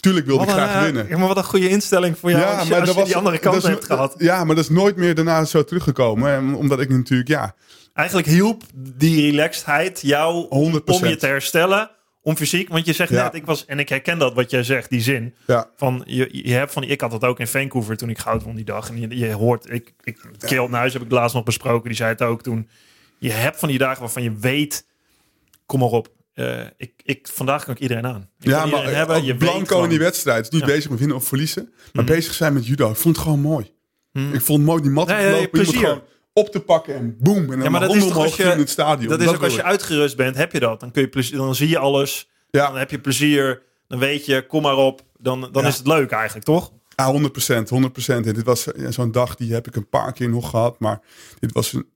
Tuurlijk wilde ik Wat graag eh, winnen. Ja, maar wat een goede instelling voor jou als je, als je die andere kant hebt gehad. Ja, maar dat is nooit meer daarna zo teruggekomen. En Omdat ik natuurlijk, ja, Eigenlijk hielp die relaxedheid jou 100%. om je te herstellen, om fysiek. Want je zegt Ja. net, ik was, en ik herken dat wat jij zegt, die zin. ja, Van, je, je hebt van, ik had dat ook in Vancouver toen ik goud won die dag. En je, je hoort, ik, ik, Kjeld Nuis heb ik laatst nog besproken, die zei het ook toen. Je hebt van die dagen waarvan je weet, kom maar op. eh, ik, ik, vandaag kan ik iedereen aan. Ik ja maar iedereen hebben. Je blanco in die wedstrijd. niet Ja. bezig met winnen of verliezen. Maar Mhm. bezig zijn met judo. Ik vond het gewoon mooi. Mhm. Ik vond het mooi die mat Nee, lopen. plezier. gewoon op te pakken en boem. En dan Ja, maar dat is toch als je- in het stadion. Dat is ook als je uitgerust bent, heb je dat. Dan, kun je plezier, dan zie je alles. Ja. Dan heb je plezier. Dan weet je, kom maar op. Dan, dan Ja. is het leuk eigenlijk, toch? Ja, 100 procent, 100 procent. En dit was zo'n dag, die heb ik een paar keer nog gehad. Maar dit was een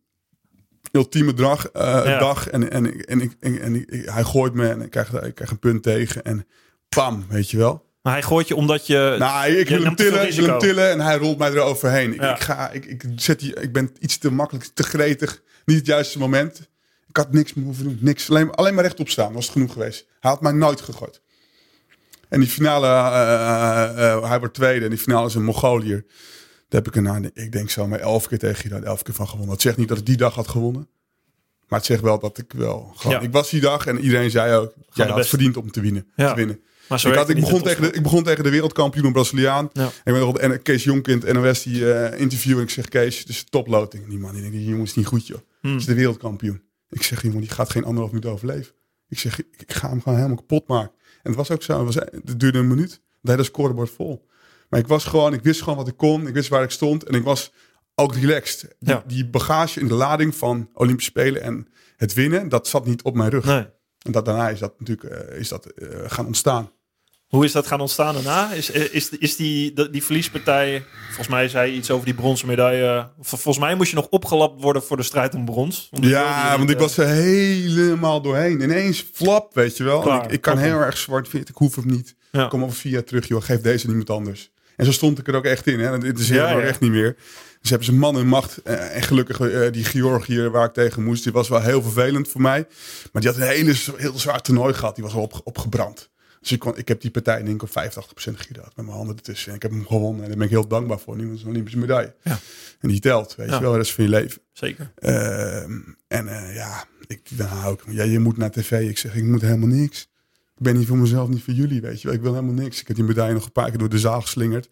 ultieme dag. eh, Ja. dag en, en, en, en, en, hij gooit me en ik krijg, ik krijg een punt tegen. En pam, weet je wel. Maar hij gooit je omdat je... Nou, ik wil hem tillen, wil hem tillen en hij rolt mij eroverheen. Ik, Ja. ik, ga, ik, ik, zet die, ik ben iets te makkelijk, te gretig. Niet het juiste moment. Ik had niks meer hoeven doen. Niks. Alleen, alleen maar rechtop staan was het genoeg geweest. Hij had mij nooit gegooid. En die finale, eh, hij wordt tweede. En die finale is een Mongoliër. Daar heb ik er nou, ik denk zo maar elf keer tegen gedaan. Elf keer van gewonnen. Het zegt niet dat ik die dag had gewonnen. Maar het zegt wel dat ik wel gewoon... Ja. Ik was die dag en iedereen zei ook... Jij had beste. verdiend om te winnen. Ja. Te winnen. Maar zo Ik, had, ik, begon tegen de, ik begon tegen de wereldkampioen, een Braziliaan. Ja. Ik ben nog de Kees Jonkind, NOS, die eh interview. En ik zeg, Kees, is toploting. Die man, die denkt, die jongen is niet goed, joh. Hmm. Het is de wereldkampioen. Ik zeg, jongen, die gaat geen anderhalf minuut overleven. Ik zeg, ik, ik ga hem gewoon helemaal kapot maken. En het was ook zo. Het, was, het duurde een minuut. Het hele scorebord vol. Maar ik was gewoon, ik wist gewoon wat ik kon. Ik wist waar ik stond. En ik was ook relaxed. Die, die bagage in de lading van Olympische Spelen en het winnen, dat zat niet op mijn rug. Nee. En dat, daarna is dat natuurlijk eh, is dat, eh, gaan ontstaan. Hoe is dat gaan ontstaan daarna? Is, eh, is, is die, die, verliespartij... Volgens mij zei je iets over die bronzen medaille. Vol- Volgens mij moest je nog opgelapt worden voor de strijd om brons. Ja, want ik was er helemaal doorheen. Ineens flap, weet je wel. Klaar, ik, ik kan heel erg zwart-wit. Ik hoef hem niet. Ja. Kom over vier jaar terug, joh. Geef deze niemand anders. En zo stond ik er ook echt in. Hè. Ja, helemaal ja. echt niet meer. Dus hebben ze man en macht. eh, en gelukkig eh, die Georgiër waar ik tegen moest. Die was wel heel vervelend voor mij. Maar die had een hele, heel zwaar toernooi gehad. Die was al op, opgebrand. Dus ik, kon, ik heb die partij denk ik op 85% gegiroud. Met mijn handen ertussen. En ik heb hem gewonnen. En daar ben ik heel dankbaar voor. Nu is een Olympische medaille. Ja. En die telt, weet Ja. je wel. De rest van je leven. Zeker. Ehm, en eh, ja, ik, dan hou ik, ja, je moet naar tv. Ik zeg, ik moet helemaal niks. Ik ben niet voor mezelf, niet voor jullie, weet je wel. Ik wil helemaal niks. Ik heb die medaille nog een paar keer door de zaal geslingerd.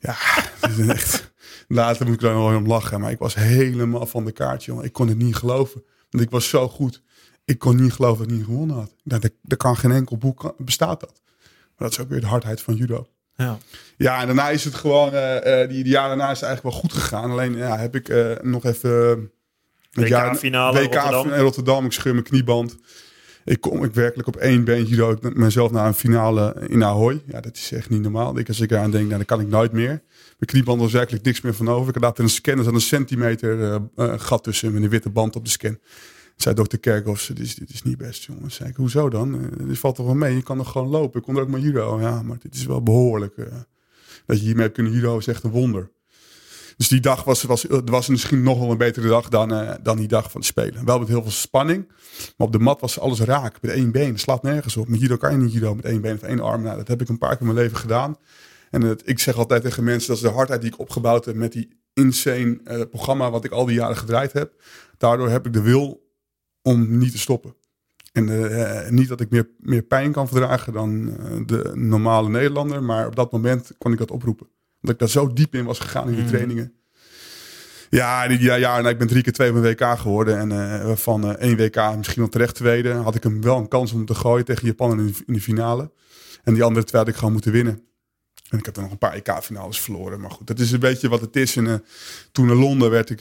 Ja, het is echt... Later moet ik daar nog wel om lachen. Maar ik was helemaal van de kaart, jongen. Ik kon het niet geloven. Want ik was zo goed. Ik kon niet geloven dat ik niet gewonnen had. Er, er kan geen enkel boek bestaat dat. Maar dat is ook weer de hardheid van judo. Ja. Ja, en daarna is het gewoon, eh, eh, die, die jaren daarna is het eigenlijk wel goed gegaan. Alleen ja, heb ik eh, nog even... WK-finale WK Rotterdam. in Rotterdam. Ik scheur mijn knieband. Ik kom ik werkelijk op één been judo ik mezelf naar een finale in Ahoy. Ja, dat is echt niet normaal. Ik, als ik eraan denk, nou, dan kan ik nooit meer. Mijn knieband was werkelijk niks meer van over. Ik had laten een scan, er zat een centimeter eh, eh, gat tussen met een witte band op de scan. Zei dokter Kerkhoff, dit is, dit is niet best, jongens. Zei ik, hoezo dan? Eh, dit valt toch wel mee? Je kan nog gewoon lopen. Ik kon er ook maar judo. Ja, maar dit is wel behoorlijk. eh, dat je hiermee hebt kunnen judo is echt een wonder. Dus die dag was, was, was misschien nog wel een betere dag dan, eh, dan die dag van de Spelen. Wel met heel veel spanning. Maar op de mat was alles raak. Met één been. Het slaat nergens op. Met judo kan je niet judo met één been of één arm. Nou, dat heb ik een paar keer in mijn leven gedaan. En het, ik zeg altijd tegen mensen, dat is de hardheid die ik opgebouwd heb met die insane eh, programma wat ik al die jaren gedraaid heb. Daardoor heb ik de wil om niet te stoppen. En eh, niet dat ik meer, meer pijn kan verdragen dan de normale Nederlander. Maar op dat moment kon ik dat oproepen. Omdat ik daar zo diep in was gegaan in die Mhm. trainingen. Ja, ja, ja, nou, ik ben drie keer twee op een WK geworden. En eh, van eh, één WK, misschien wel terecht tweede, had ik hem wel een kans om te gooien tegen Japan in de, in de finale. En die andere twee had ik gewoon moeten winnen. En ik heb er nog een paar EK-finales verloren. Maar goed, dat is een beetje wat het is. En eh, toen in Londen werd ik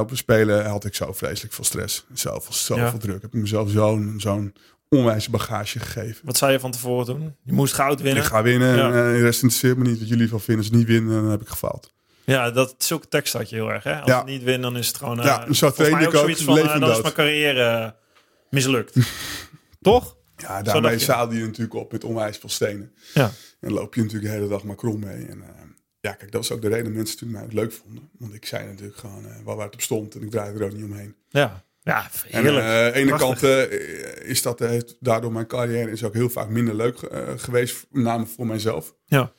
op de Spelen, had ik zo vreselijk veel stress. Zoveel, zoveel Ja. druk. Heb ik mezelf zo'n zo'n onwijze bagage gegeven. Wat zei je van tevoren toen? Je moest goud winnen. Ik ga winnen. Ja. En eh, de rest interesseert me niet wat jullie van vinden. Als ik niet win, dan heb ik gefaald. Ja, dat zulke tekst had je heel erg. Hè? Als Ja. niet win, dan is het gewoon. eh, Ja, zo mij ik ook, zoiets van. dan is mijn carrière eh, mislukt. Toch? Ja, daarmee zadel je natuurlijk op met onwijs veel stenen. Ja. En loop je natuurlijk de hele dag maar krom mee. En, Ja, kijk, dat was ook de reden dat mensen toen mij leuk vonden. Want ik zei natuurlijk gewoon uh, waar het op stond en ik draaide er ook niet omheen. Ja, ja En heerlijk. aan de ene kant eh, is dat eh, daardoor mijn carrière is ook heel vaak minder leuk eh, geweest, met name voor mijzelf. Ja.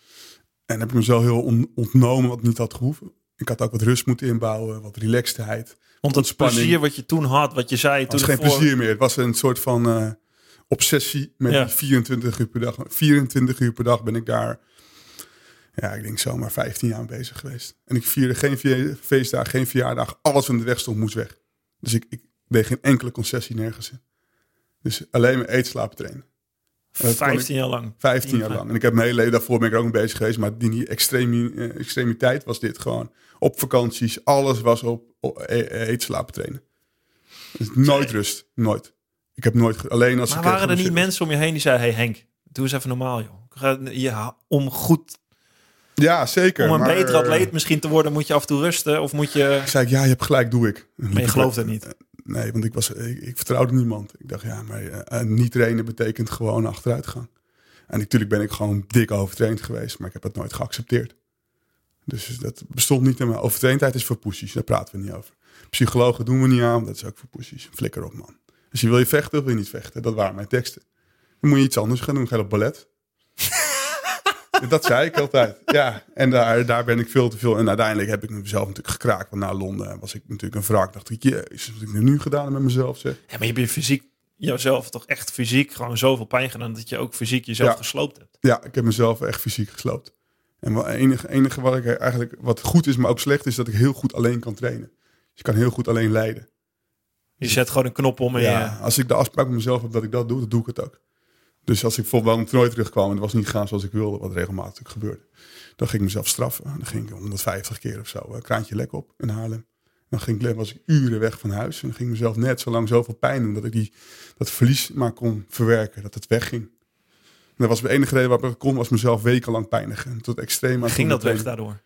En heb ik mezelf heel on- ontnomen wat niet had gehoeven. Ik had ook wat rust moeten inbouwen, wat relaxedheid. Want het ontspanning. plezier wat je toen had, wat je zei Het was toen geen ervoor- plezier meer. Het was een soort van eh, obsessie met Ja. die 24 uur per dag. 24 uur per dag ben ik daar, ja, ik denk zomaar 15 jaar bezig geweest. En ik vierde geen fe- feestdag, geen verjaardag. Alles in de weg stond moest weg. Dus ik, ik deed geen enkele concessie nergens in. Dus alleen maar eten, slapen, trainen. Dat kon 15 jaar lang. 15 jaar lang. En ik heb mijn hele leven daarvoor ben ik er ook mee bezig geweest. Maar die extremi, eh, extremiteit was dit gewoon. Op vakanties, alles was op, op e- e- eten, slapen, trainen. Dus nooit rust. Nooit. Ik heb nooit... Alleen als Maar ik... waren er niet mensen om je heen die zeiden... Hey Henk, doe eens even normaal joh. Ja, om goed, Ja, zeker. om een maar, betere eh, atleet misschien te worden... moet je af en toe rusten of moet je... zei ik, ja, je hebt gelijk, doe ik. Maar je gelooft het niet. Nee, want ik, was, ik, vertrouwde niemand. Ik dacht, ja, maar eh, niet trainen betekent gewoon achteruit gaan. En natuurlijk ben ik gewoon dik overtraind geweest, maar ik heb het nooit geaccepteerd. Dus dat bestond niet in mijn overtraindheid is voor poesies, daar praten we niet over. Psychologen doen we niet aan, dat is ook voor poesies. Flikker op, man. Dus je wil je vechten of wil je niet vechten? Dat waren mijn teksten. Dan moet je iets anders gaan doen, ga je op ballet. Dat zei ik altijd. Ja, en daar, daar ben ik veel te veel. En uiteindelijk heb ik mezelf natuurlijk gekraakt. Want na Londen was ik natuurlijk een wraak. Dacht ik, jezus, wat heb ik nu gedaan met mezelf zeg. Ja, maar je hebt je fysiek, jezelf toch echt fysiek gewoon zoveel pijn gedaan... dat je ook fysiek jezelf Ja. gesloopt hebt. Ja, ik heb mezelf echt fysiek gesloopt. En het enige, enige wat ik eigenlijk wat goed is, maar ook slecht is, dat ik heel goed alleen kan trainen. Dus je kan heel goed alleen leiden. Je zet gewoon een knop om en Ja, als ik de afspraak met mezelf heb dat ik dat doe, dan doe ik het ook. Dus als ik bijvoorbeeld wel een toernooi terugkwam en het was niet gegaan zoals ik wilde, wat regelmatig gebeurde, dan ging ik mezelf straffen. Dan ging ik 150 keer of zo, een kraantje lek op in Haarlem. Dan ging ik, was ik uren weg van huis en dan ging ik mezelf net zo lang zoveel pijn doen dat ik die, dat verlies maar kon verwerken, dat het wegging. En dat was de enige reden waarop ik kon, was mezelf wekenlang pijnigen. Tot extreem aan ging dat weg daardoor.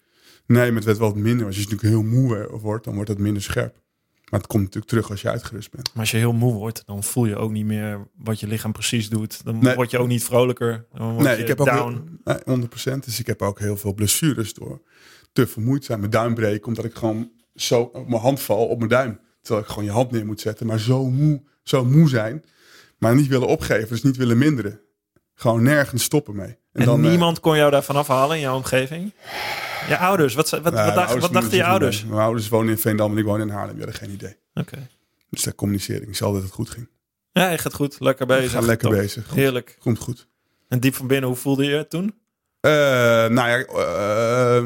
Nee, maar het werd wel wat minder. Als je natuurlijk heel moe wordt, dan wordt het minder scherp. Maar het komt natuurlijk terug als je uitgerust bent. Maar als je heel moe wordt, dan voel je ook niet meer wat je lichaam precies doet. Dan Nee. word je ook niet vrolijker. Nee, ik heb ook heel, nee, 100%. Dus ik heb ook heel veel blessures door te vermoeid zijn. Mijn duim breken, omdat ik gewoon zo op mijn hand val op mijn duim. Terwijl ik gewoon je hand neer moet zetten. Maar zo moe, zo moe zijn. Maar niet willen opgeven, dus niet willen minderen. Gewoon nergens stoppen mee. En, dan, eh, niemand kon jou daarvan afhalen in jouw omgeving? Je ouders, wat, wat, wat, nou, mijn dacht- ouders wat dachten je er ouders? mee. Mijn ouders wonen in Veendam en ik woon in Haarlem. Die hadden geen idee. Oké. Dus daar communiceerde ik. Ik zal dat het goed ging. Ja, je gaat goed. Lekker bezig. Ga lekker Top. bezig. Heerlijk. Komt goed. En diep van binnen, hoe voelde je het toen? Eh, nou ja, eh,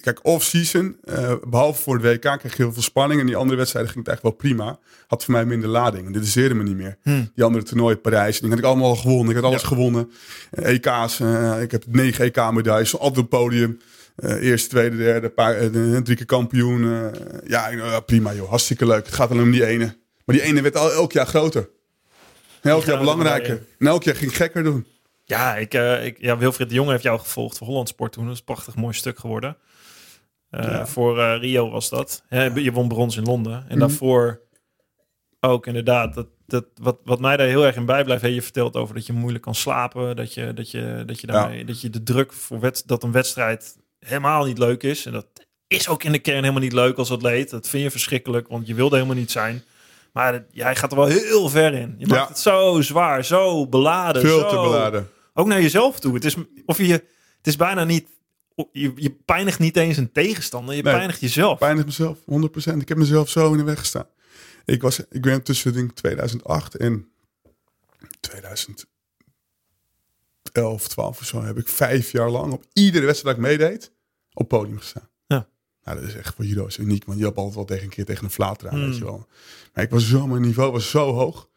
kijk, off-season, eh, behalve voor het WK, kreeg je heel veel spanning. En die andere wedstrijden ging het echt wel prima. Had voor mij minder lading. En dit interesseerde me niet meer. Hm. Die andere toernooi, Parijs, die had ik allemaal al gewonnen. Ik had alles Ja. gewonnen. EK's, eh, ik heb negen EK-medailles, op het podium. Eh, eerste, tweede, derde, paar, eh, drie keer kampioen. eh, ja, prima joh, hartstikke leuk. Het gaat alleen om die ene. Maar die ene werd al elk jaar groter. Elk jaar belangrijker. En elk jaar ging gekker doen. Ja, ik, eh, ik, ja, Wilfried de Jonge heeft jou gevolgd voor Holland Sport toen. Dat is een prachtig mooi stuk geworden. Eh, Ja. Voor eh, Rio was dat. Je won brons in Londen. En Mhm. daarvoor ook inderdaad. Dat, dat, wat, wat mij daar heel erg in bijblijft. Hè, je vertelt over dat je moeilijk kan slapen. Dat je, dat je, dat je, daarmee, dat je de druk voor dat een wedstrijd helemaal niet leuk is. En dat is ook in de kern helemaal niet leuk als atleet. Dat vind je verschrikkelijk, want je wilde helemaal niet zijn. Maar jij gaat er wel heel ver in. Je maakt Ja. het zo zwaar, zo beladen. Veel zo, te beladen. ook naar jezelf toe. Het is, of je, het is bijna niet. Je, je pijnigt niet eens een tegenstander. Je Nee. pijnigt jezelf. Pijnig mezelf, 100%. Ik heb mezelf zo in de weg gestaan. Ik, was, ik ben tussen denk, ik, 2008 en 2011, 12 of zo... heb ik vijf jaar lang op iedere wedstrijd dat ik meedeed... op podium gestaan. Ja. Nou, dat is echt voor judo is uniek. Want je hebt altijd wel tegen een keer tegen een flater aan, weet je wel. Maar ik was zo, mijn niveau was zo hoog.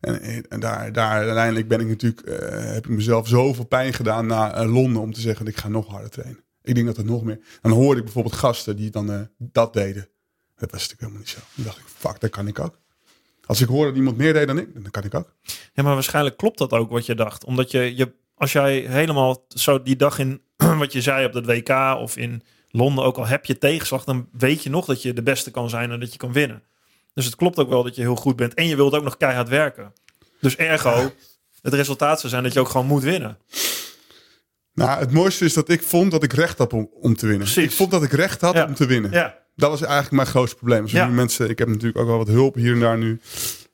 En, en daar, daar uiteindelijk ben ik natuurlijk... eh, heb ik mezelf zoveel pijn gedaan naar eh, Londen... om te zeggen, ik ga nog harder trainen. Ik denk dat het nog meer... Dan hoorde ik bijvoorbeeld gasten die dan eh, dat deden. Dat was natuurlijk helemaal niet zo. Dan dacht ik, fuck, dat kan ik ook. Als ik hoor dat iemand meer deed dan ik, dan kan ik ook. Ja, maar waarschijnlijk klopt dat ook wat je dacht. Omdat je, je als jij helemaal zo die dag in wat je zei op het WK of in Londen, ook al heb je tegenslag, dan weet je nog dat je de beste kan zijn en dat je kan winnen. Dus het klopt ook wel dat je heel goed bent. En je wilt ook nog keihard werken. Dus ergo, het resultaat zou zijn dat je ook gewoon moet winnen. Nou, het mooiste is dat ik vond dat ik recht had om, om te winnen. Precies. Ik vond dat ik recht had Ja. om te winnen. Ja, Dat was eigenlijk mijn grootste probleem. Dus Ja. mensen, ik heb natuurlijk ook wel wat hulp hier en daar nu.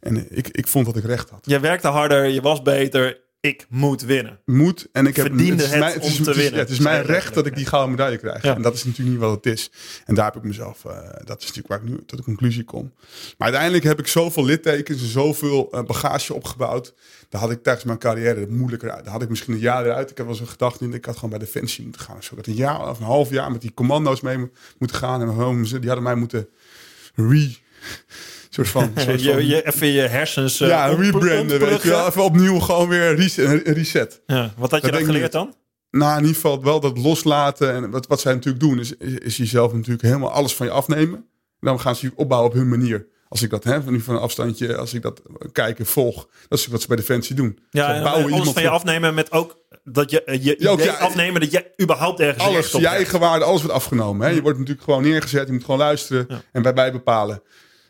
En ik, ik vond dat ik recht had. je werkte harder, je was beter. Ik moet winnen. Moet en ik heb Verdiende is het mijn- om is- te het is- winnen. het is mijn recht dat ik die gouden medaille krijg. Ja. En dat is natuurlijk niet wat het is. En daar heb ik mezelf, eh, dat is natuurlijk waar ik nu tot de conclusie kom. Maar uiteindelijk heb ik zoveel littekens en zoveel eh, bagage opgebouwd. Daar had ik tijdens mijn carrière moeilijker uit. Daar had ik misschien een jaar eruit. Ik heb wel eens een gedachte in, ik had gewoon bij Defensie moeten gaan. Dus ik had een jaar of een half jaar met die commando's mee mo- moeten gaan. En gewoon, die hadden mij moeten re... soort van, soort van Je, je, even je hersens eh, ja, rebranden, weet je wel. Even opnieuw gewoon weer reset. Ja, wat had je dan geleerd dan? Nou, in ieder geval wel dat loslaten. En wat, wat zij natuurlijk doen, is, is, is jezelf natuurlijk helemaal alles van je afnemen. En dan gaan ze je opbouwen op hun manier. Als ik dat heb, van nu van een afstandje, als ik dat kijk en volg. Dat is wat ze bij Defensie doen. Ja, en bouwen alles van je afnemen met ook dat je eh, je Ja, ook idee ja, afnemen dat je überhaupt ergens Alles, je eigen waarde, alles wordt afgenomen. Hè? Je wordt natuurlijk gewoon neergezet, je moet gewoon luisteren Ja. en bij mij bepalen.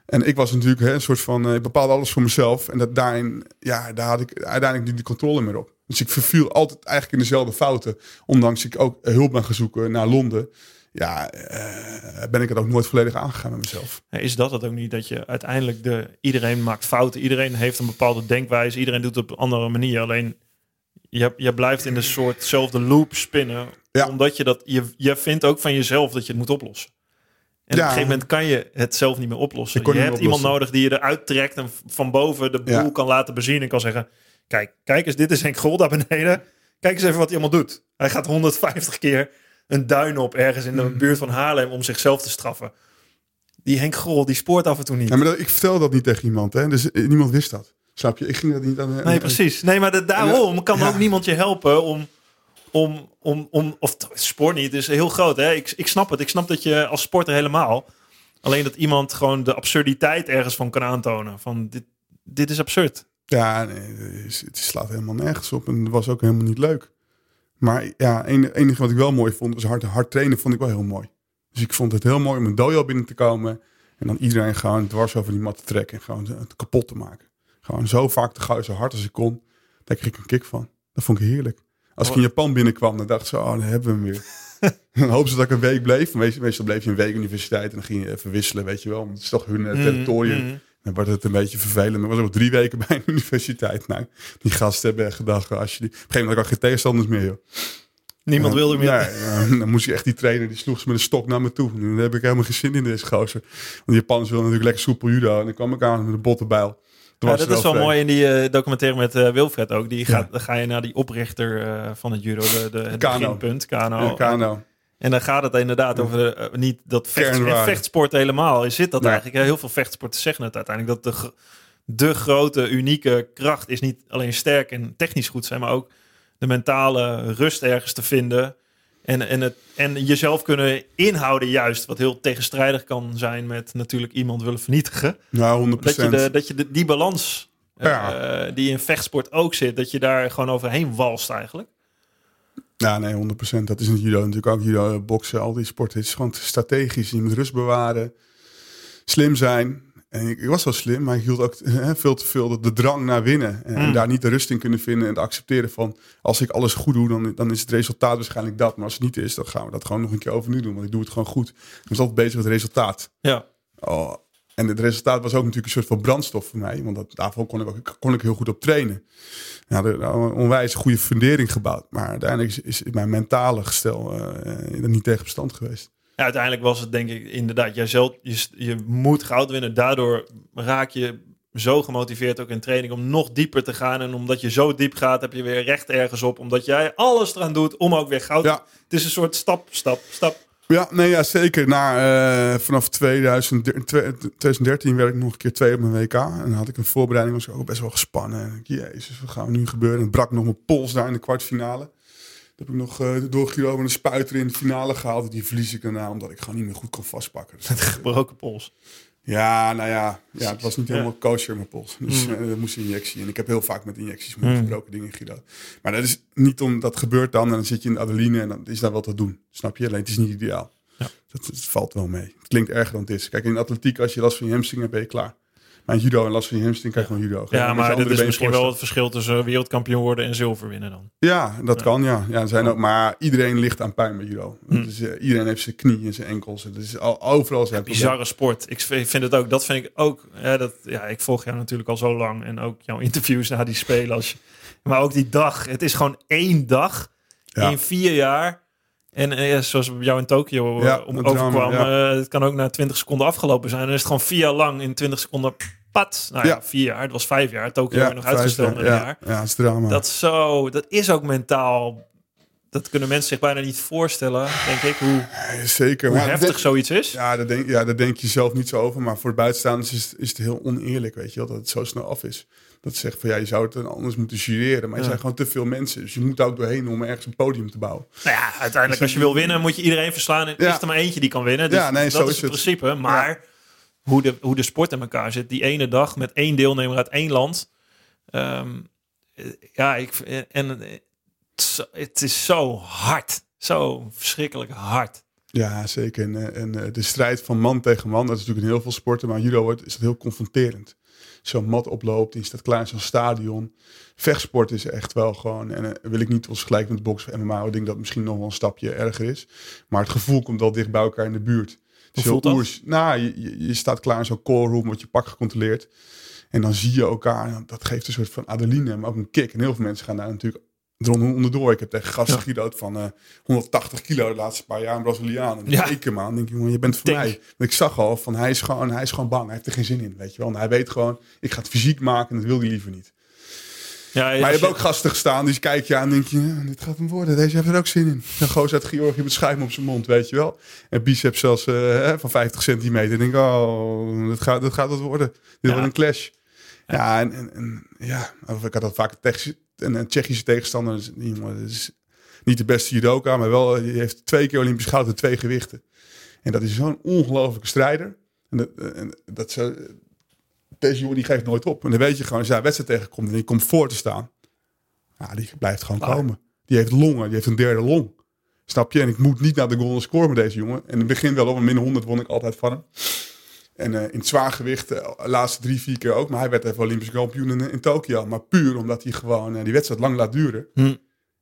En ik was natuurlijk hè, een soort van, eh, ik bepaalde alles voor mezelf. En dat daarin, ja, daar had ik uiteindelijk niet de controle meer op. Dus ik verviel altijd eigenlijk in dezelfde fouten. Ondanks ik ook hulp ben gaan zoeken naar Londen. Ja, eh, ben ik het ook nooit volledig aangegaan met mezelf. Is dat het ook niet dat je uiteindelijk de iedereen maakt fouten, iedereen heeft een bepaalde denkwijze, iedereen doet het op een andere manier. Alleen je, je blijft in een soortzelfde loop spinnen, Ja. omdat je dat je, je vindt ook van jezelf dat je het moet oplossen. En Ja. op een gegeven moment kan je het zelf niet meer oplossen. Je hebt iemand nodig die je eruit trekt en van boven de boel Ja. kan laten bezien en kan zeggen: Kijk, kijk eens, dit is Henk Grol daar beneden. Kijk eens even wat hij allemaal doet. Hij gaat 150 keer een duin op ergens in de Mm. buurt van Haarlem om zichzelf te straffen. Die Henk Grol, die spoort af en toe niet. Ja, maar dat, ik vertelde dat niet tegen iemand, hè? dus eh, niemand wist dat. Snap je? Ik ging dat niet aan. Nee, precies. Nee, maar de- daarom kan Ja. ook niemand je helpen om, om, om, om of sport niet is heel groot. Hè? Ik, ik snap het. Ik snap dat je als sporter helemaal. Alleen dat iemand gewoon de absurditeit ergens van kan aantonen. Van dit, dit is absurd. Ja, het, slaat helemaal nergens op. En was ook helemaal niet leuk. Maar ja, het enige wat ik wel mooi vond, was hard, hard trainen vond ik wel heel mooi. Dus ik vond het heel mooi om een dojo binnen te komen. En dan iedereen gewoon dwars over die mat te trekken. En gewoon het kapot te maken. Gewoon zo vaak te gooien, zo hard als ik kon. Daar kreeg ik een kick van. Dat vond ik heerlijk. Als ik in Japan binnenkwam, dan dacht zo, oh, dan hebben we hem weer. Dan hopen ze dat ik een week bleef. Meestal, meestal bleef je een week universiteit en dan ging je even wisselen, weet je wel. Want het is toch hun eh, territorium. Mm, mm. Dan wordt het een beetje vervelend. Maar ik was ook drie weken bij een universiteit. Nou, die gasten hebben echt gedacht, als je die... Op een gegeven moment had ik geen tegenstanders meer, joh. Niemand wilde meer. ja, dan moest je echt die trainer, die sloeg ze met een stok naar me toe. Nu heb ik helemaal geen zin in deze gozer. Want de Japanners willen natuurlijk lekker soepel judo. En dan kwam ik aan met een bottenbijl. Ja, dat is wel mooi in die eh, documentaire met eh, Wilfred ook. Die gaat, Dan ga je naar die oprichter eh, van het judo, de, de, het Kano. beginpunt, Kano. En dan gaat het inderdaad over niet dat vecht, vechtsport helemaal. Is zit dat Nee. eigenlijk? Heel veel vechtsporten zeggen het uiteindelijk. Dat de, de grote, unieke kracht is niet alleen sterk en technisch goed zijn, maar ook de mentale rust ergens te vinden. En, en, het, en jezelf kunnen inhouden juist, wat heel tegenstrijdig kan zijn met natuurlijk iemand willen vernietigen. Nou, 100%. Dat je, de, dat je de, die balans eh, die in vechtsport ook zit, dat je daar gewoon overheen walst eigenlijk. Ja, nee, 100%. Dat is in judo natuurlijk ook. Judo, boksen, al die sporten. Het is gewoon strategisch. Je moet rust bewaren. Slim zijn. En ik, ik was wel slim, maar ik hield ook veel te veel de, de drang naar winnen. En, en Mm. daar niet de rust in kunnen vinden. En te accepteren van, als ik alles goed doe, dan, dan is het resultaat waarschijnlijk dat. Maar als het niet is, dan gaan we dat gewoon nog een keer overnieuw doen. Want ik doe het gewoon goed. Ik was altijd bezig met het resultaat. Ja, Oh, en het resultaat was ook natuurlijk een soort van brandstof voor mij. Want dat, daarvoor kon ik, ook, kon ik heel goed op trainen. Ja, de- onwijs goede fundering gebouwd. Maar uiteindelijk is, is mijn mentale gestel er niet tegen bestand geweest. Ja, uiteindelijk was het denk ik inderdaad, jij zelf, je, je moet goud winnen. Daardoor raak je zo gemotiveerd ook in training om nog dieper te gaan. En omdat je zo diep gaat, heb je weer recht ergens op. Omdat jij alles eraan doet om ook weer goud Ja. Het is een soort stap, stap, stap. Ja, nee, ja zeker. Na, eh, vanaf 2013, 2013 werd ik nog een keer twee op mijn WK. En dan had ik een voorbereiding, was ik ook best wel gespannen. En ik, jezus, wat gaan we nu gebeuren? En ik brak nog mijn pols daar in de kwartfinale. Dat heb ik nog uh, door Giro met een spuiter in de finale gehaald. Die verlies ik daarna, omdat ik gewoon niet meer goed kon vastpakken. Dus, Gebroken pols. ja, nou ja, ja, het was niet helemaal kosher mijn pols. Dus Mm. eh, er moest een injectie. En ik heb heel vaak met injecties met Mm. gebroken dingen gedaan. Maar dat is niet om, dat gebeurt dan. En dan zit je in de adeline en dan is daar wel te doen. Snap je? Alleen het is niet ideaal. Ja. Dat, valt wel mee. Het klinkt erger dan het is. Kijk, in de atletiek, als je last van je hamstring hebt, ben je klaar. Maar judo en last van je hamstring krijg je gewoon judo. Ja, Met maar dit is misschien wel het verschil tussen wereldkampioen worden en zilver winnen dan. Ja, dat Ja. kan, ja. ja zijn ook, maar iedereen ligt aan pijn bij judo. Hm. Dus, eh, iedereen heeft zijn knie en zijn enkels. Het is al, overal zijn Bizarre sport. Ik vind het ook, dat vind ik ook, dat, ja, ik volg jou natuurlijk al zo lang en ook jouw interviews na die spelen. Als je, maar ook die dag. Het is gewoon één dag Ja. in vier jaar. En eh, zoals bij jou in Tokio eh, Ja, om, dat drama, overkwam, ja. eh, het kan ook na 20 seconden afgelopen zijn. En dan is het gewoon vier jaar lang in 20 seconden pat. Nou ja, vier jaar. Het was vijf jaar. Tokio werd nog uitgesteld een jaar. Ja, het is drama. Dat, is zo, dat is ook mentaal. Dat kunnen mensen zich bijna niet voorstellen, denk ik, hoe, Zeker. hoe maar heftig dat- zoiets is. Ja, daar denk, ja, daar denk je zelf niet zo over. Maar voor de buitenstaanders is, is het heel oneerlijk, weet je wel. Dat het zo snel af is. Dat ze zeggen van, ja, je zou het dan anders moeten jureren. Maar er Ja. zijn gewoon te veel mensen. Dus je moet daar ook doorheen om ergens een podium te bouwen. Nou ja, uiteindelijk als je wil winnen moet je iedereen verslaan. En Ja. is er maar eentje die kan winnen. Dus Ja, nee, dat zo is het het. principe. Maar hoe, de, hoe de sport in elkaar zit. Die ene dag met één deelnemer uit één land. Ehm, eh, ja, ik, en eh, het is zo- hard. Zo verschrikkelijk hard. Ja, zeker. En, eh, en eh, de strijd van man tegen man, dat is natuurlijk in heel veel sporten. Maar judo wordt- is dat heel confronterend. Zo'n mat oploopt, die staat klaar in zo'n stadion. Vechtsport is echt wel gewoon, en eh, wil ik niet ons gelijk met boksen of MMA, ik denk dat het misschien nog wel een stapje erger is. Maar het gevoel komt wel dicht bij elkaar in de buurt. Hoe voelt dat? oers. Nou, je, je, staat klaar in zo'n callroom, wordt je pak gecontroleerd. En dan zie je elkaar, en dat geeft een soort van adrenaline, maar ook een kick. En heel veel mensen gaan daar natuurlijk eronder onderdoor. Ik heb tegen gasten Ja. van eh, 180 kilo de laatste paar jaar, een Braziliaan. En Ja. ik hem aan, denk je, jongen, je bent voor mij. Want ik zag al van, hij is, gewoon, hij is gewoon bang, hij heeft er geen zin in, weet je wel. En hij weet gewoon, ik ga het fysiek maken en dat wil hij liever niet. Ja, Maar je hebt ook gasten gestaan, die kijk je aan en denk je, ja, dit gaat hem worden. Deze heeft er ook zin in. Een gozer uit Georgië met schuim op zijn mond, weet je wel. En biceps zelfs eh, van 50 centimeter. Ik denk, oh, dit gaat, dit gaat wat worden. Dit wordt een clash. Ja, en, en, en ja, of ik had dat vaak een, Techische- een, Tsjechische tegenstander. Dus die jongen is niet de beste judoka, maar wel, die heeft twee keer Olympisch goud en twee gewichten. En dat is zo'n ongelofelijke strijder. En dat, en dat zo, deze jongen die geeft nooit op. En dan weet je gewoon, als een wedstrijd tegenkomt en die komt voor te staan. Ja, die blijft gewoon komen. Die heeft longen, die heeft een derde long. Snap je? En ik moet niet naar de golden score met deze jongen. En in het begin wel op een min 100 won ik altijd van hem. En eh, in het zwaargewicht, eh, de laatste drie, vier keer ook. Maar hij werd even Olympisch kampioen in, in Tokio. Maar puur omdat hij gewoon eh, die wedstrijd lang laat duren. Hm.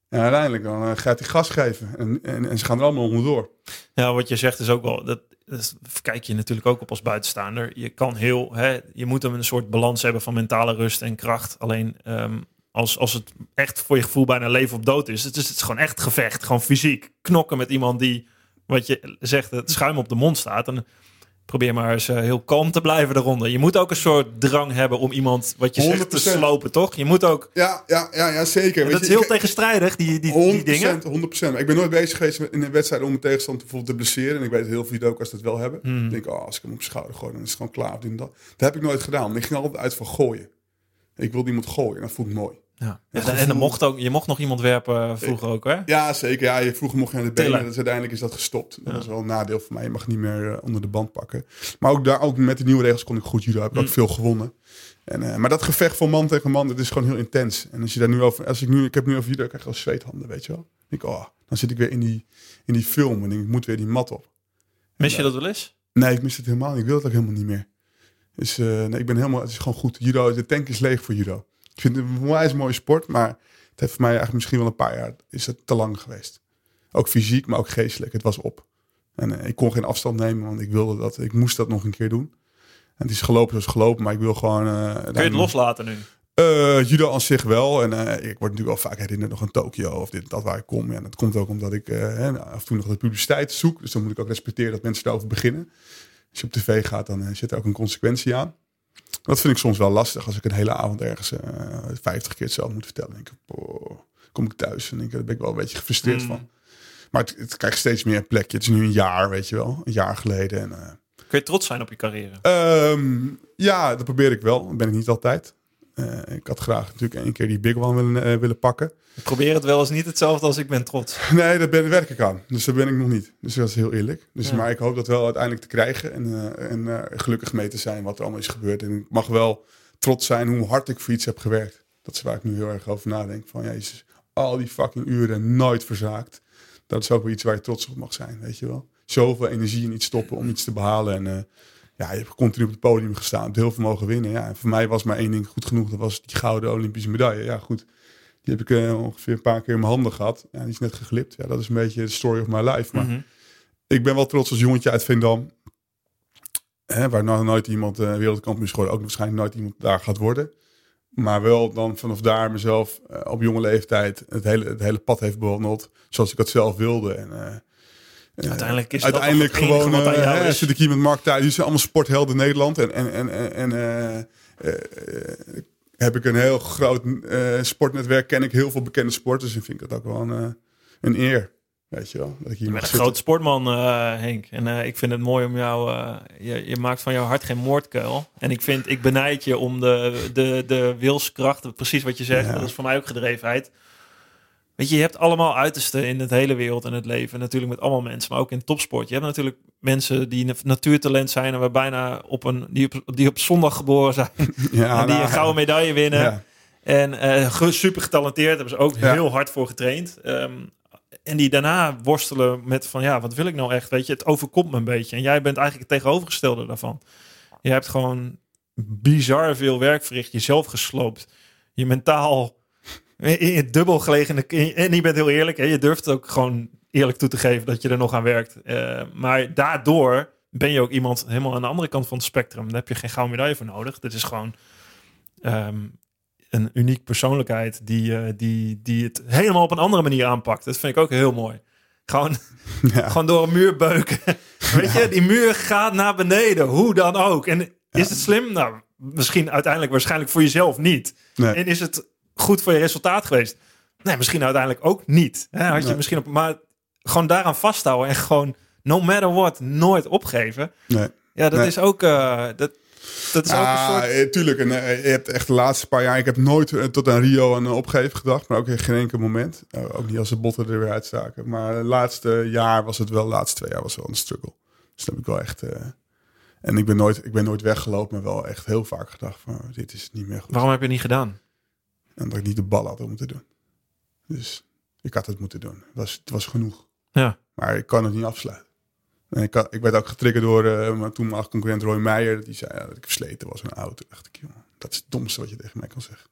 En uiteindelijk dan gaat hij gas geven. En, en, en ze gaan er allemaal onderdoor. Ja, wat je zegt is ook wel, dat, dat kijk je natuurlijk ook op als buitenstaander. Je kan heel, hè, je moet een soort balans hebben van mentale rust en kracht. Alleen ehm, als, als het echt voor je gevoel bijna leven of dood is, het is het is gewoon echt gevecht, gewoon fysiek knokken met iemand die, wat je zegt, het schuim op de mond staat. En probeer maar eens eh, heel kalm te blijven eronder. Je moet ook een soort drang hebben om iemand, wat je zegt, te 100%. slopen, toch? Je moet ook, Ja, ja, ja, ja zeker. en Weet dat is je, heel tegenstrijdig, die, die, 100%, die dingen. 100%. Maar Ik ben nooit bezig geweest in een wedstrijd om een tegenstander bijvoorbeeld te blesseren. En ik weet heel veel judoka's dat wel hebben. Hmm. Ik denk, oh, als ik hem op schouder gooi, dan is het gewoon klaar. dat. Dat heb ik nooit gedaan. Ik ging altijd uit van gooien. Ik wilde iemand gooien. En dat ik mooi. Ja. Het En, er mocht ook, je mocht nog iemand werpen eh, vroeger ook, hè? Ja, zeker. Ja, je vroeger mocht je aan de benen. Dus uiteindelijk is dat gestopt. Dat Ja. was wel een nadeel voor mij. Je mag niet meer eh, onder de band pakken. Maar ook, daar, ook met de nieuwe regels kon ik goed judo. Heb ik ook Mm. veel gewonnen. En, eh, maar dat gevecht van man tegen man, dat is gewoon heel intens. En als je daar nu over, als ik nu, ik heb nu over judo, ik krijg wel zweethanden, weet je wel. Ik, denk, oh, dan zit ik weer in die, in die film en denk, ik moet weer die mat op. Mis je dat wel eens? Nee, ik mis het helemaal niet. Ik wil het ook helemaal niet meer. Dus eh, nee, ik ben helemaal, het is gewoon goed. Judo, de tank is leeg voor judo. Ik vind het een mooie sport, maar het heeft voor mij eigenlijk misschien wel een paar jaar is het te lang geweest. Ook fysiek, maar ook geestelijk. Het was op. En eh, ik kon geen afstand nemen, want ik wilde dat. Ik moest dat nog een keer doen. En het is gelopen zoals gelopen, maar ik wil gewoon. eh, Kun je het loslaten nu? eh, judo aan zich wel. En ik word natuurlijk wel vaak herinnerd nog aan Tokio of dit, dat waar ik kom. Ja, dat komt ook omdat ik hè, af en toe nog de publiciteit zoek. Dus dan moet ik ook respecteren dat mensen erover beginnen. Als je op tv gaat, dan zit er ook een consequentie aan. Dat vind ik soms wel lastig als ik een hele avond ergens eh 50 keer hetzelfde moet vertellen. Dan denk ik, boah, kom ik thuis en denk ik, daar ben ik wel een beetje gefrustreerd Mm. van. Maar het, het krijgt steeds meer plekje. Het is nu een jaar, weet je wel. Een jaar geleden. En, eh, Kun je trots zijn op je carrière? Ehm, ja, dat probeer ik wel. Dat ben ik niet altijd. Eh, ik had graag natuurlijk één keer die Big One willen, eh, willen pakken. Ik probeer het wel eens niet hetzelfde als ik ben trots. Nee, daar ben, werk ik aan. Dus daar ben ik nog niet. Dus dat is heel eerlijk. Dus, Ja. Maar ik hoop dat wel uiteindelijk te krijgen. En, eh, en eh, gelukkig mee te zijn wat er allemaal is gebeurd. En ik mag wel trots zijn hoe hard ik voor iets heb gewerkt. Dat is waar ik nu heel erg over nadenk. Van, jezus, al die fucking uren nooit verzaakt. Dat is ook wel iets waar je trots op mag zijn, weet je wel. Zoveel energie in iets stoppen om iets te behalen. En eh, ja, je hebt continu op het podium gestaan, heel veel mogen winnen. Ja, en voor mij was maar één ding goed genoeg. Dat was die gouden Olympische medaille. Ja, goed. Die heb ik eh, ongeveer een paar keer in mijn handen gehad. Ja, die is net geglipt. Ja, dat is een beetje de story of my life. Maar Mhm. ik ben wel trots als jongetje uit Veendam. Hè, waar nou nooit iemand eh wereldkampioen geworden. Ook waarschijnlijk nooit iemand daar gaat worden. Maar wel dan vanaf daar mezelf eh, op jonge leeftijd het hele, het hele pad heeft bewandeld. Zoals ik het zelf wilde. En, Uiteindelijk is uiteindelijk het gewoon is. zit ik hier met Mark Thijs. Die zijn allemaal sporthelden in Nederland. En, en, en, en, eh, eh, heb ik een heel groot sportnetwerk. Ken ik heel veel bekende sporters. En vind ik dat ook wel een, een eer. Weet je wel. Dat ik hier Je bent een zitten. groot sportman, eh, Henk. En ik vind het mooi om jou... je, je maakt van jouw hart geen moordkuil. En ik vind, ik benijd je om de, de, de wilskracht. Precies wat je zegt. Ja. Dat is voor mij ook gedrevenheid. Weet je, je hebt allemaal uitersten in het hele wereld en het leven. Natuurlijk met allemaal mensen, maar ook in topsport. Je hebt natuurlijk mensen die een natuurtalent zijn... en waar bijna op een, die, op, die op zondag geboren zijn. Ja, en die nou, een gouden medaille winnen. Ja. En eh, super getalenteerd, hebben ze ook Ja. heel hard voor getraind. Ehm, en die daarna worstelen met van ja, wat wil ik nou echt? Weet je, het overkomt me een beetje. En jij bent eigenlijk het tegenovergestelde daarvan. Je hebt gewoon bizar veel werk verricht, jezelf gesloopt. Je mentaal in het dubbel gelegen. En je bent heel eerlijk, hè? je durft ook gewoon eerlijk toe te geven dat je er nog aan werkt. Eh, maar daardoor ben je ook iemand helemaal aan de andere kant van het spectrum. Daar heb je geen gouden medaille voor nodig. Dit is gewoon ehm, een uniek persoonlijkheid die, eh, die, die het helemaal op een andere manier aanpakt. Dat vind ik ook heel mooi. Gewoon, Ja. gewoon door een muur beuken. Weet je, die muur gaat naar beneden, hoe dan ook. En is het slim? Nou, misschien uiteindelijk waarschijnlijk voor jezelf niet. Nee. En is het goed voor je resultaat geweest? Nee, misschien uiteindelijk ook niet. Hè, had je Nee. misschien op, maar gewoon daaraan vasthouden en gewoon no matter what nooit opgeven. Nee. Ja, dat Nee. is ook uh, dat, dat is ook een Ah, soort. eh, tuurlijk. En, eh, je hebt echt de laatste paar jaar... Ik heb nooit tot aan Rio aan een opgeven gedacht. Maar ook in geen enkel moment. Ook niet als de botten er weer uitstaken. Maar het laatste jaar was het wel... De laatste twee jaar was wel een struggle. Dus dat heb ik wel echt... en ik ben, nooit, ik ben nooit weggelopen. Maar wel echt heel vaak gedacht van... dit is niet meer goed. Waarom heb je het niet gedaan? En dat ik niet de bal had om te doen. Dus ik had het moeten doen. Het was, het was genoeg. Ja. Maar ik kan het niet afsluiten. En ik, had- ik werd ook getriggerd door uh, mijn toenmalige concurrent Roy Meijer. Die zei ja, dat ik versleten was in een auto. dacht ik, joh, dat is het domste wat je tegen mij kan zeggen.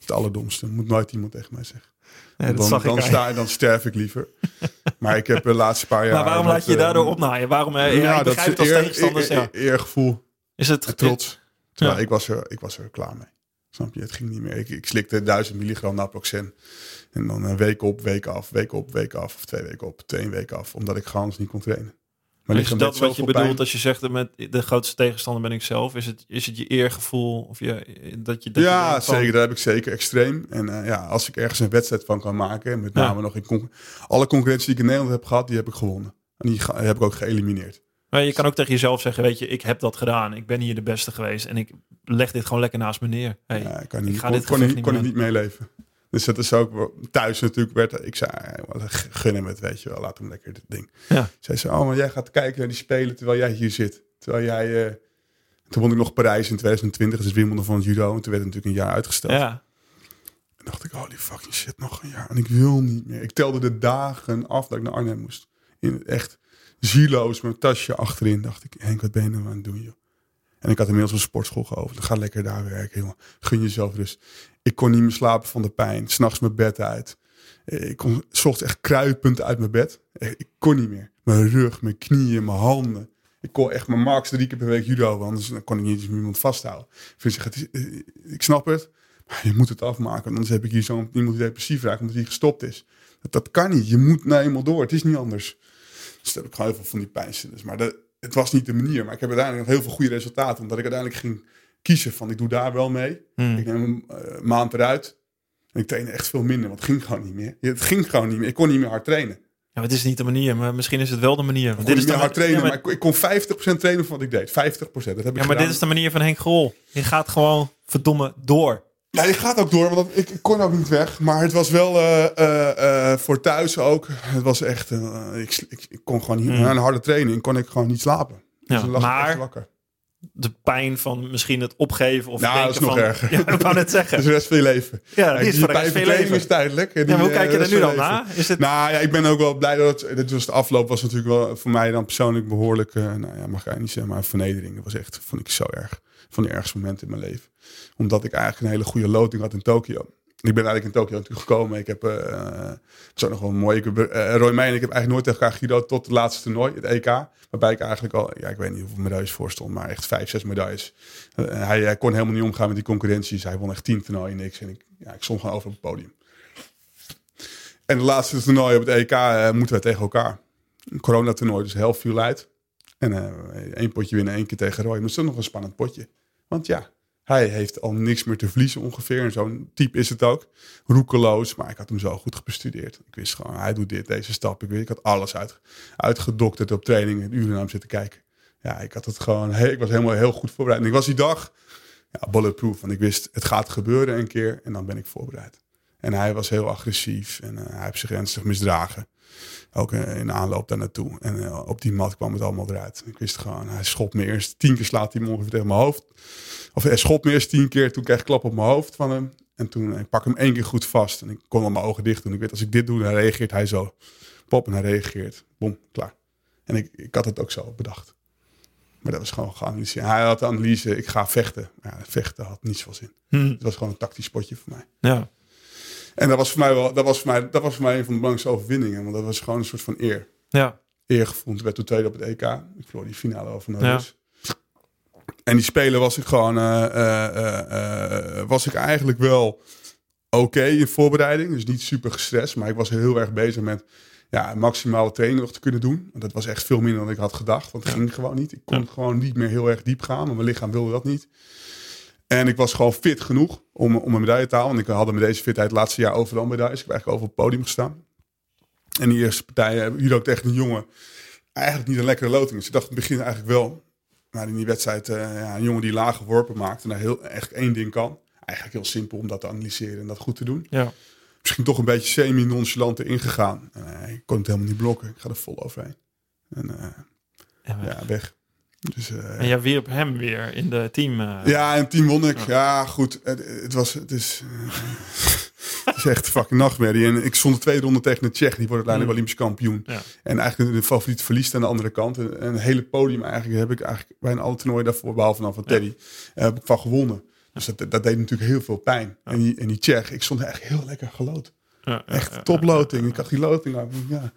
Het allerdomste. Moet nooit iemand tegen mij zeggen. Nee, dat dan, zag dan, sta, dan sterf ik liever. maar ik heb de laatste paar jaar... maar waarom laat je je dat, eh, daardoor opnaaien? Waarom? eh, ja, ik begrijp het als eer- tegenstanders. eer- ja. eer- Eergevoel Is het trots. Ja. ik, was er, ik was er klaar mee. Snap je? Het ging niet meer. Ik, ik slikte 1000 milligram naproxen. En dan een week op, week af, week op, week af. Of twee weken op, twee week af. Omdat ik gewoon niet kon trainen. Maar is dat wat je bedoelt als je zegt dat met de grootste tegenstander ben ik zelf? Is het, is het je eergevoel of je, dat je dat Ja, zeker. Dat heb ik zeker extreem. En eh, ja, als ik ergens een wedstrijd van kan maken. En met Ja. name nog in alle concurrentie die ik in Nederland heb gehad, die heb ik gewonnen. En die ga- heb ik ook geëlimineerd. Maar je kan ook tegen jezelf zeggen, weet je, ik heb dat gedaan. Ik ben hier de beste geweest en ik leg dit gewoon lekker naast me neer. Hey, Ja, ik kan niet, ik ga kon, dit kon, niet kon ik niet meeleven. Dus dat is ook thuis natuurlijk werd ik zei eh, gun hem het weet je wel laat hem lekker dit ding. Ja. Zij zei oh maar jij gaat kijken naar die spelen terwijl jij hier zit. Terwijl jij eh, toen won ik nog Parijs in 2020, dus Wimbledon van het judo en toen werd het natuurlijk een jaar uitgesteld. ja. En dacht ik holy fucking shit nog een jaar en ik wil niet meer. Ik telde de dagen af dat ik naar Arnhem moest. In echt zieloos met mijn tasje achterin dacht ik Henk wat ben je nou aan het doen. En ik had inmiddels een sportschool geopend. Ga lekker daar werken, jongen. Gun jezelf rust. Ik kon niet meer slapen van de pijn. S'nachts mijn bed uit. Eh, Ik kon zocht echt kruipend uit mijn bed. Eh, Ik kon niet meer. Mijn rug, mijn knieën, mijn handen. Ik kon echt mijn max drie keer per week judo. Anders kon ik niet eens iemand vasthouden. Ik, is- eh, ik snap het. Maar je moet het afmaken. Anders heb ik hier zo'n iemand die depressief raakt omdat hij gestopt is. Dat, dat kan niet. Je moet nou eenmaal door. Het is niet anders. Dus heb ik gewoon heel veel van die pijnstillers. Maar dat, het was niet de manier. Maar ik heb uiteindelijk nog heel veel goede resultaten. Omdat ik uiteindelijk ging kiezen van ik doe daar wel mee. Hmm. Ik neem een eh, maand eruit. En ik trainde echt veel minder. Want het ging gewoon niet meer. Het ging gewoon niet meer. Ik kon niet meer hard trainen. Ja, maar het is niet de manier, maar misschien is het wel de manier. Want kon dit niet is meer de hard trainen. ja, maar, maar, ik, kon- ik kon 50% trainen van wat ik deed. 50%. Dat heb ik ja, maar gedaan. dit is de manier van Henk Grol. Je gaat gewoon verdomme door. Ja, je gaat ook door, want ik, ik kon ook niet weg. Maar het was wel eh, eh, eh, voor thuis ook. Het was echt. ik, ik, ik kon gewoon niet. Hmm. Na een harde training kon ik gewoon niet slapen. Dus Ja, dan lag ik echt maar wakker. De pijn van misschien het opgeven of Nou, denken dat is nog van... erger. Ja, ik wou net zeggen. Is de rest van je leven. Ja, die is voor de rest van je pijnverkleining leven. is tijdelijk. En Ja, die, maar hoe eh, kijk je de er nu dan je leven. na? Is het... Nou ja, ik ben ook wel blij dat het, dit was de afloop was natuurlijk wel voor mij dan persoonlijk behoorlijk, eh, nou ja, mag ik niet zeggen, maar vernedering. Dat was echt, vond ik zo erg, van de ergste momenten in mijn leven. Omdat ik eigenlijk een hele goede loting had in Tokio. Ik ben eigenlijk in Tokio natuurlijk gekomen. Ik heb, eh het is ook nog wel mooi. Ik heb, eh, Roy Meij en ik heb eigenlijk nooit tegen elkaar gejudo'd tot het laatste toernooi, het EK. Waarbij ik eigenlijk al, ja, ik weet niet hoeveel medailles voor stond, maar echt vijf, zes medailles. Eh, hij, kon helemaal niet omgaan met die concurrenties. Hij won echt tien toernooien, niks. En ik, ja, ik stond gewoon over op het podium. En de laatste toernooi op het EK eh, moeten we tegen elkaar. Een coronatoernooi, dus heel veel uit. En eh één potje winnen, één keer tegen Roy. Maar het is toch nog een spannend potje. Want ja, hij heeft al niks meer te verliezen ongeveer. En zo'n type is het ook. Roekeloos, maar ik had hem zo goed bestudeerd. Ik wist gewoon, hij doet dit, deze stap. Ik, ik had alles uit, uitgedokterd op training en uren naar hem zitten kijken. Ja, ik had het gewoon, ik was helemaal heel goed voorbereid. En ik was die dag ja, bulletproof. Want ik wist, het gaat gebeuren een keer en dan ben ik voorbereid. En hij was heel agressief en eh, hij heeft zich ernstig misdragen. Ook eh, in de aanloop daar naartoe. En eh, op die mat kwam het allemaal eruit. Ik wist gewoon, hij schopt me eerst. Tien keer slaat hij me ongeveer tegen mijn hoofd. Of hij schopt me eerst tien keer. Toen kreeg ik klap op mijn hoofd van hem. En toen ik pak hem één keer goed vast. En ik kon al mijn ogen dicht doen. Ik weet, als ik dit doe, dan reageert hij zo. Pop, en hij reageert. Bom, klaar. En ik, ik had het ook zo bedacht. Maar dat was gewoon geanalyseerd. Hij had de analyse, ik ga vechten. Maar ja, vechten had niets van zin. Hm, Het was gewoon een tactisch potje voor mij. ja. En dat was voor mij wel, dat was voor mij, dat was voor mij een van de belangrijkste overwinningen. Want dat was gewoon een soort van eer. Ja. Eergevoel. Toen werd toen tweede op het EK. Ik verloor die finale over Norris. En die spelen was ik gewoon, eh, eh, eh, was ik eigenlijk wel oké in voorbereiding. Dus niet super gestrest. Maar ik was heel erg bezig met ja, maximale training nog te kunnen doen. Want dat was echt veel minder dan ik had gedacht. Want het ging gewoon niet. Ik kon Ja. gewoon niet meer heel erg diep gaan. Maar mijn lichaam wilde dat niet. En ik was gewoon fit genoeg om, om een medaille te halen. Want ik had met deze fitheid het laatste jaar overal medailles. Ik heb eigenlijk over het podium gestaan. En die eerste partij, hier ook tegen een jongen, eigenlijk niet een lekkere loting. Dus ik dacht in het begin eigenlijk wel. Maar in die wedstrijd, eh, ja, een jongen die lage worpen maakt en daar heel, echt één ding kan. Eigenlijk heel simpel om dat te analyseren en dat goed te doen. Ja. Misschien toch een beetje semi-nonchalant erin gegaan. En, eh, ik kon het helemaal niet blokken. Ik ga er vol overheen. En eh, En, ja, weg. Dus, eh, en jij wierp hem weer in de team. eh, ja, en team won ik. Ja, goed. Het, het was, het is, eh, het is echt fucking nachtmerrie. En ik stond de tweede ronde tegen de Tsjech. Die wordt uiteindelijk Olympisch kampioen. Ja. En eigenlijk de favoriet verliest aan de andere kant. En een hele podium eigenlijk heb ik eigenlijk bijna alle toernooien daarvoor, behalve dan van Teddy, heb ik van gewonnen. Dus dat, dat deed natuurlijk heel veel pijn. En, die, en die Tsjech, ik stond echt heel lekker geloot. ja, ja, Echt toploting. Ik had die loting. Ja.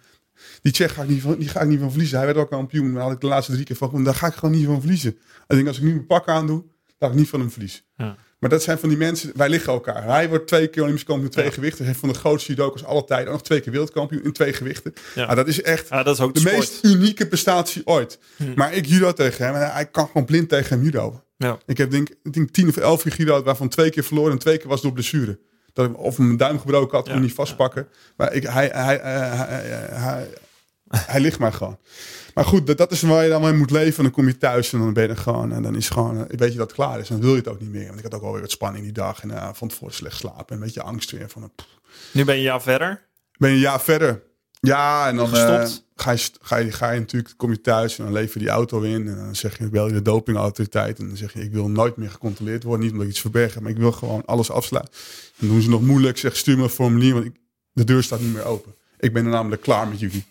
Die Tsjech ga ik niet van, die ga ik niet van verliezen. Hij werd ook kampioen. Maar had ik de laatste drie keer van. Daar ga ik gewoon niet van verliezen. Ik denk als ik nu mijn pak aan doe, dat ik niet van hem verlies. Ja. Maar dat zijn van die mensen, wij liggen elkaar. Hij wordt twee keer Olympisch kampioen, twee Ja. gewichten. Hij heeft van de grootste judokas alle tijden ook nog twee keer wereldkampioen in twee gewichten. Ja. Ah, dat is echt Ja, dat is ook de, meest unieke prestatie ooit. Maar ik judo tegen hem en hij kan gewoon blind tegen hem judo. Ja. Ik heb denk, ik denk tien of elf keer judo, waarvan twee keer verloren en twee keer was door blessure. Dat ik of mijn duim gebroken had, kon niet vastpakken. Maar ik, hij, hij, hij, hij, ligt maar gewoon. Maar goed, dat, dat is waar je dan mee moet leven. En dan kom je thuis en dan ben je gewoon. En dan is gewoon, eh, weet je dat het klaar is. En dan wil je het ook niet meer. Want ik had ook alweer wat spanning die dag. En uh, van tevoren slecht slapen. En een beetje angst weer. Van, pff. Nu ben je een jaar verder. ben je een jaar verder. Ja, en dan Gestopt. Ga, je, ga, je, natuurlijk, kom je thuis en dan lever je die auto in. En dan zeg je, bel je de dopingautoriteit. En dan zeg je, ik wil nooit meer gecontroleerd worden. Niet omdat ik iets verbergen, maar ik wil gewoon alles afsluiten. En dan doen ze nog moeilijk. Zeg, stuur me een formulier, want ik, de deur staat niet meer open. Ik ben er namelijk klaar met jullie.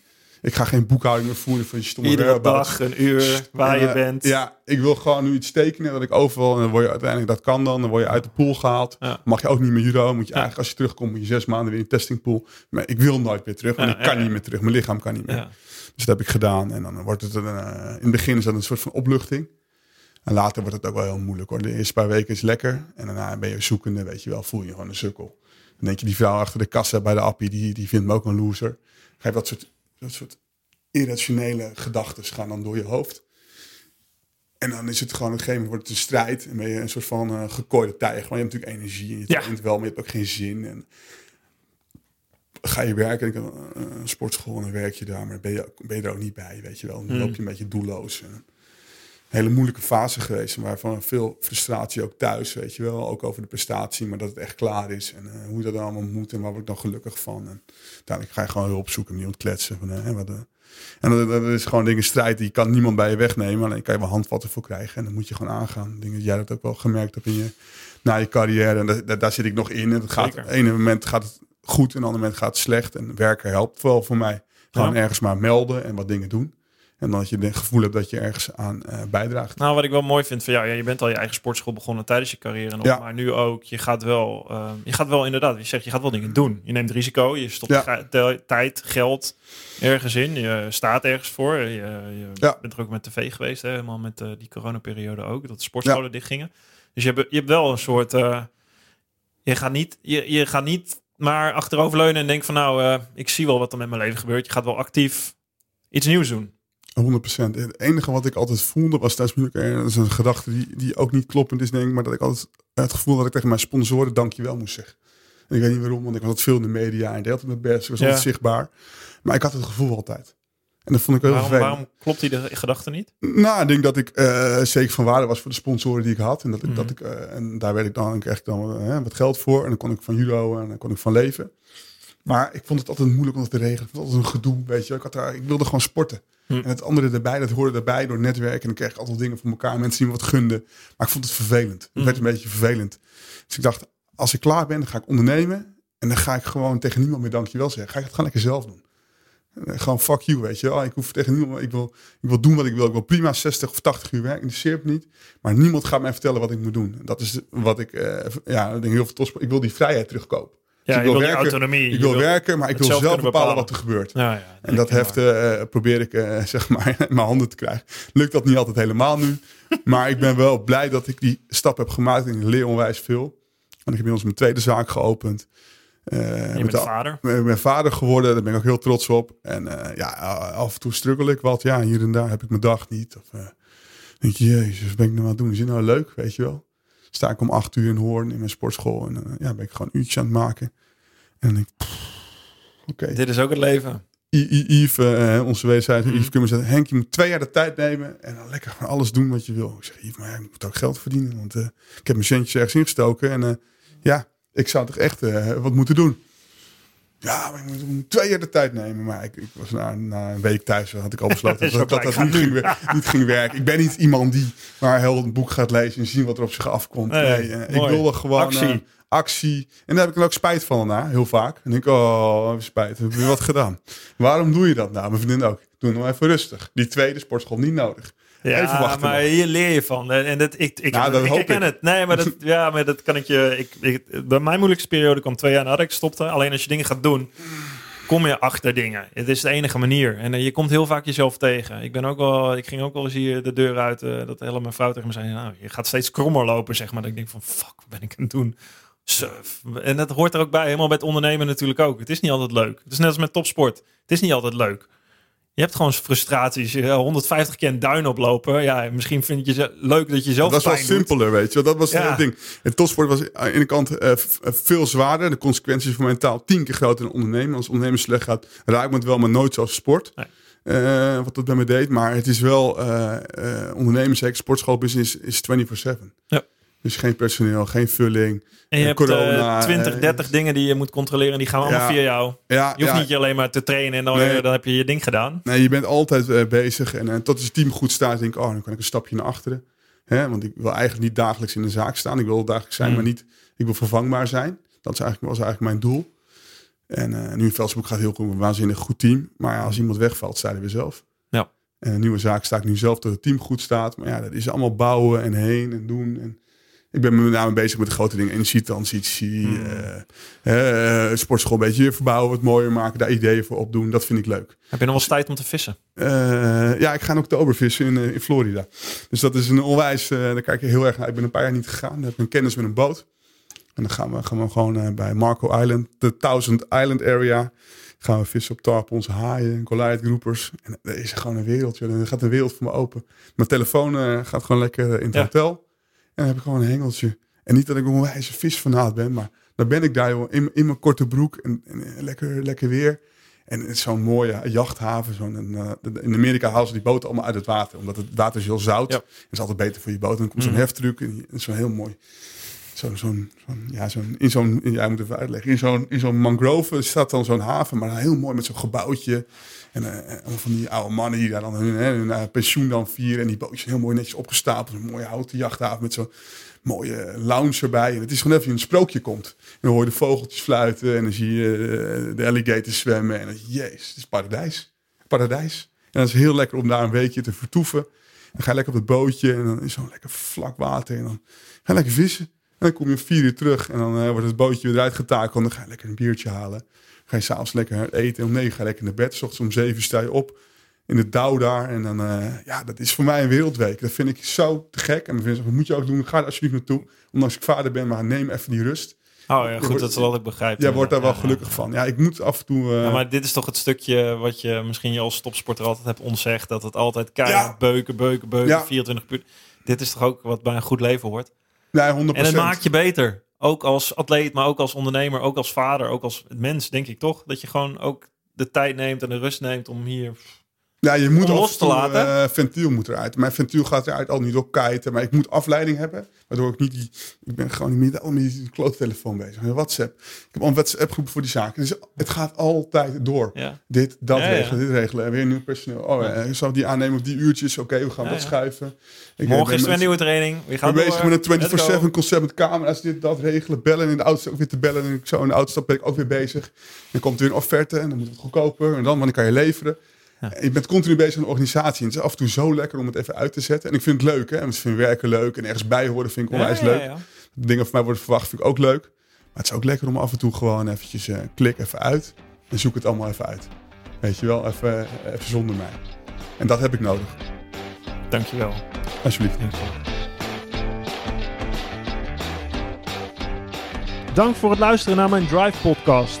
Ik ga geen boekhouding meer voeren van je stomme Iedere dag, een uur, waar en, je uh, bent. Ja, ik wil gewoon nu iets tekenen dat ik overal... En dan word je uiteindelijk, dat kan dan. Dan word je uit de pool gehaald. Ja. Mag je ook niet meer judo. Moet je Ja. eigenlijk, als je terugkomt, moet je zes maanden weer in testingpool. Maar ik wil nooit meer terug, want Ja, ik kan niet meer terug. Mijn lichaam kan niet meer. Dus dat heb ik gedaan. En dan wordt het, een, eh, in het begin is dat een soort van opluchting. En later wordt het ook wel heel moeilijk hoor. De eerste paar weken is lekker. En daarna ben je zoekende, weet je wel. Voel je gewoon een sukkel. Dan denk je, die vrouw achter de kassa bij de appie, die, die vindt me ook een loser. Je dat soort, dat soort irrationele gedachten gaan dan door je hoofd. En dan is het gewoon op een gegeven moment wordt het een strijd. En ben je een soort van eh gekooide tijger. Want je hebt natuurlijk energie en je Ja. traint wel, maar je hebt ook geen zin. En ga je werken, ik heb een, sportschool en dan werk je daar. Maar ben je, ben je er ook niet bij, weet je wel. Dan Hmm. loop je een beetje doelloos. En hele moeilijke fase geweest. Waarvan veel frustratie ook thuis, weet je wel. Ook over de prestatie, maar dat het echt klaar is. En eh, hoe dat allemaal moet en waar word ik dan gelukkig van. En uiteindelijk ga je gewoon hulp zoeken, niet ontkletsen. Van, eh, wat, eh, En dat, dat is gewoon dingen strijd die kan niemand bij je wegnemen. Alleen kan je wel handvatten voor krijgen. En dan moet je gewoon aangaan. Dingen jij dat ook wel gemerkt hebt in je, na je carrière. En daar, daar zit ik nog in. En het gaat, Zeker. ene moment gaat het goed. En andere moment gaat het slecht. En werken helpt wel voor mij. Gewoon Ja. ergens maar melden en wat dingen doen. En dat je het gevoel hebt dat je ergens aan eh, bijdraagt. Nou, wat ik wel mooi vind van jou, ja, je bent al je eigen sportschool begonnen tijdens je carrière nog, Ja. maar nu ook. Je gaat wel, eh, je gaat wel inderdaad, je zegt, je gaat wel dingen doen. Je neemt risico, je stopt Ja. tijd, geld ergens in, je staat ergens voor. Je, je Ja. bent er ook met tv geweest, hè, helemaal met eh, die coronaperiode ook, dat de sportscholen dichtgingen. Dus je hebt, je hebt wel een soort, eh, je gaat niet, je, je gaat niet maar achteroverleunen en denken van nou, ik zie wel wat er met mijn leven gebeurt. Je gaat wel actief iets nieuws doen. 100%. Het enige wat ik altijd voelde was thuis moeilijk. En dat is een gedachte die, die ook niet kloppend is, denk ik. Maar dat ik altijd het gevoel dat ik tegen mijn sponsoren dankjewel moest zeggen. En ik weet niet waarom, want ik was altijd veel in de media en deed altijd mijn best. Ik was Ja. altijd zichtbaar. Maar ik had het gevoel altijd. En dat vond ik heel Waarom, vervelend. waarom klopt die de gedachte niet? Nou, ik denk dat ik eh, zeker van waarde was voor de sponsoren die ik had. En, dat ik, Mhm. dat ik, eh, en daar werd ik dan, kreeg ik dan eh, wat geld voor. En dan kon ik van judo en dan kon ik van leven. Maar ik vond het altijd moeilijk om dat te regelen. Ik vond het altijd een gedoe, weet je. Ik, had daar, ik wilde gewoon sporten. Hm. En het andere erbij, dat hoorde erbij door netwerken. En dan kreeg ik altijd dingen voor elkaar. Mensen die me wat gunden. Maar ik vond het vervelend. Het Hm. werd een beetje vervelend. Dus ik dacht, als ik klaar ben, dan ga ik ondernemen. En dan ga ik gewoon tegen niemand meer dankjewel zeggen. Ga ik het gewoon lekker zelf doen. Eh, Gewoon fuck you, weet je. Oh, ik hoef tegen niemand. Ik wil, ik wil doen wat ik wil. Ik wil prima 60 of 80 uur werk. Interesseert me niet. Maar niemand gaat mij vertellen wat ik moet doen. Dat is wat ik. eh, ja, ik denk heel veel topsport. Ik wil die vrijheid terugkopen. Dus Ja, ik je wil werken, autonomie. Ik wil werken, maar ik wil zelf bepalen bepalen. wat er gebeurt. Ja, ja, En dat heft herkenbaar. eh, probeer ik eh, zeg maar in mijn handen te krijgen. Lukt dat niet altijd helemaal nu. Maar ik ben wel blij dat ik die stap heb gemaakt. En ik leer onwijs veel. Want ik heb inmiddels mijn tweede zaak geopend. Eh, Je met bent de- vader. ik ben vader geworden, daar ben ik ook heel trots op. En eh, ja, af en toe struggle ik wat. Ja, hier en daar heb ik mijn dag niet. Of eh, denk je, jezus, wat ben ik nou aan het doen? Is dit nou leuk, weet je wel? Sta ik om acht uur in Hoorn in mijn sportschool. En eh, ja, ben ik gewoon uurtjes aan het maken. En dan denk ik, oké. Dit is ook het leven. I- I- Yves, eh, onze wederzijds, Mhm. Yves Kummers zei, Henk, je moet twee jaar de tijd nemen en dan lekker gewoon alles doen wat je wil. Ik zeg, Yves, maar ja, ik moet ook geld verdienen, want eh, ik heb mijn centjes ergens ingestoken en ja, ik zou toch echt wat moeten doen. Ja, maar ik moet, twee jaar de tijd nemen. Maar ik, ik was na, na een week thuis, had ik al besloten dat dat, niet, ging, niet ging werken. Ik ben niet iemand die maar heel een boek gaat lezen en zien wat er op zich afkomt. Nee, Nee, eh, ik wilde gewoon Actie. eh, actie. En daar heb ik er ook spijt van, na, heel vaak. En denk ik, oh, spijt, heb je wat gedaan. Waarom doe je dat nou? Mijn vriendin ook. Doe nog even rustig. Die tweede sportschool niet nodig. Ja, Even wachten maar nog. hier leer je van. En dat, ik, ik, Nou, dat ik ik. het. Nee, maar dat, ja, maar dat kan ik je... Ik, ik, bij mijn moeilijkste periode kwam twee jaar nadat ik stopte. Alleen als je dingen gaat doen, kom je achter dingen. Het is de enige manier. En eh, je komt heel vaak jezelf tegen. Ik, ben ook wel, ik ging ook wel eens hier de deur uit. eh, dat hele mijn vrouw tegen me zei, nou, je gaat steeds krommer lopen, zeg maar. Dat ik denk van, fuck, wat ben ik aan het doen? Surf. En dat hoort er ook bij. Helemaal bij het ondernemen natuurlijk ook. Het is niet altijd leuk. Het is net als met topsport. Het is niet altijd leuk. Je hebt gewoon frustraties. Je 150 keer een duin oplopen. Ja, misschien vind je ze leuk dat je zelf dat was wel doet. simpeler, weet je. Dat was Ja. het ding. Het topsport was aan de ene kant eh, eh, veel zwaarder. De consequenties voor mentaal tien keer groter dan ondernemen. Als ondernemen slecht gaat, raakt me het wel, maar nooit zoals sport. Nee. Eh, wat dat bij me deed. Maar het is wel, eh eh ondernemen, zeker sportschoolbusiness, is 24-7. Ja. Dus geen personeel, geen vulling. En je Eh, hebt corona, eh, 20, eh, 30 dingen die je moet controleren. En die gaan allemaal Ja. via jou. Ja, Je hoeft ja, niet je alleen maar te trainen en dan, Nee. dan heb je je ding gedaan. Nee, je bent altijd eh, bezig. En eh, tot het team goed staat, denk ik, oh, dan kan ik een stapje naar achteren. Hè? Want ik wil eigenlijk niet dagelijks in de zaak staan. Ik wil dagelijks zijn, Mm. maar niet. Ik wil vervangbaar zijn. Dat is eigenlijk, was eigenlijk mijn doel. En eh, nu in Veldsbroek gaat heel goed, een waanzinnig goed team. Maar ja, als iemand wegvalt, je weer zelf. Ja. En een nieuwe zaak sta ik nu zelf dat het team goed staat. Maar ja, dat is allemaal bouwen en heen en doen. En ik ben met name bezig met de grote dingen. Energietransitie, Mm. sportschool een beetje verbouwen, wat mooier maken. Daar ideeën voor opdoen. Dat vind ik leuk. Heb je nog wel eens tijd om te vissen? Eh, ja, ik ga in oktober vissen in, in Florida. Dus dat is een onwijs, daar kijk ik heel erg naar. Ik ben een paar jaar niet gegaan. Dan heb ik een kennis met een boot. En dan gaan we, gaan we gewoon bij Marco Island, de Thousand Island area. Gaan we vissen op tarp, onze haaien, Goliath groepers. En er is gewoon een wereld, joh. Er gaat een wereld voor me open. Mijn telefoon gaat gewoon lekker in het Ja. hotel. En dan heb ik gewoon een hengeltje. En niet dat ik een onwijze visfanaat ben, maar dan ben ik daar joh, in, in mijn korte broek. En, en lekker, lekker weer. En het is zo'n mooie jachthaven. Zo'n, eh, in Amerika halen ze die boten allemaal uit het water. Omdat het water is heel zout. Ja. Is altijd beter voor je boot. En dan komt zo'n Mhm. heftruck. En is wel heel mooi. zo'n, zo'n, zo'n, ja, zo'n, in zo'n, ja, moet even uitleggen, in zo'n, in zo'n mangrove staat dan zo'n haven, maar heel mooi met zo'n gebouwtje. En uh, van die oude mannen die daar dan hun, uh, pensioen dan vieren. En die bootjes heel mooi netjes opgestapeld. Een mooie houten jachthaven met zo'n mooie lounge erbij. En het is gewoon even een sprookje komt. En dan hoor je de vogeltjes fluiten en dan zie je de alligators zwemmen. En dan, jezus, het is paradijs. Paradijs. En dan is heel lekker om daar een weekje te vertoeven. Dan ga je lekker op het bootje en dan is zo'n lekker vlak water. En dan ga je lekker vissen. En dan kom je vier uur terug en dan wordt het bootje weer eruit getakeld. En dan ga je lekker een biertje halen. Ga je s'avonds lekker eten. En om negen ga je lekker naar bed. S ochtends om zeven sta je op in de dauw daar. En dan, uh, ja, dat is voor mij een wereldweek. Dat vind ik zo te gek. En dan vind ik, dat moet je ook doen. Ga er alsjeblieft naartoe. Ondanks ik vader ben, maar neem even die rust. Oh ja, goed, wordt, dat is wat ik begrijp. Jij wordt daar wel gelukkig van. Ja, ik moet af en toe... Uh... Ja, maar dit is toch het stukje wat je misschien je als topsporter altijd hebt ontzegd. Dat het altijd keihard beuken, beuken, beuken, 24 uur. Dit is toch ook wat bij een goed leven hoort? Nee, 100%. En het maakt je beter. Ook als atleet, maar ook als ondernemer, ook als vader, ook als mens, denk ik toch? Dat je gewoon ook de tijd neemt en de rust neemt om hier ja, je moet los te laten. Uh, ventiel moet eruit. Mijn ventiel gaat eruit al niet op kiten. Maar ik moet afleiding hebben. Waardoor ik niet die. Ik ben gewoon niet met die klote telefoon bezig. WhatsApp. Ik heb al een WhatsApp groep voor die zaken. Dus het gaat altijd door. Ja. Dit, dat ja, regelen, dit regelen. En weer nieuw personeel. Oh, ja. ik zou die aannemen op die uurtjes. Oké, okay, we gaan dat schuiven. Ik Morgen is er een nieuwe training. We gaan bezig met een 24-7 concept met camera's. Dit, dat regelen. Bellen in de auto ook weer te bellen. En ik zo in de auto stap ben ik ook weer bezig. Dan komt er weer een offerte. En dan moet het goedkoper. En dan, wanneer kan je leveren? Ja. Je bent continu bezig met een organisatie. En het is af en toe zo lekker om het even uit te zetten. En ik vind het leuk. Hè? En ik vind werken leuk. En ergens bij horen vind ik onwijs ja, leuk. Dingen van mij worden verwacht vind ik ook leuk. Maar het is ook lekker om af en toe gewoon eventjes uh, klik even uit. En zoek het allemaal even uit. Weet je wel, even, even zonder mij. En dat heb ik nodig. Dankjewel. Alsjeblieft. Dankjewel. Dank voor het luisteren naar mijn Drive podcast.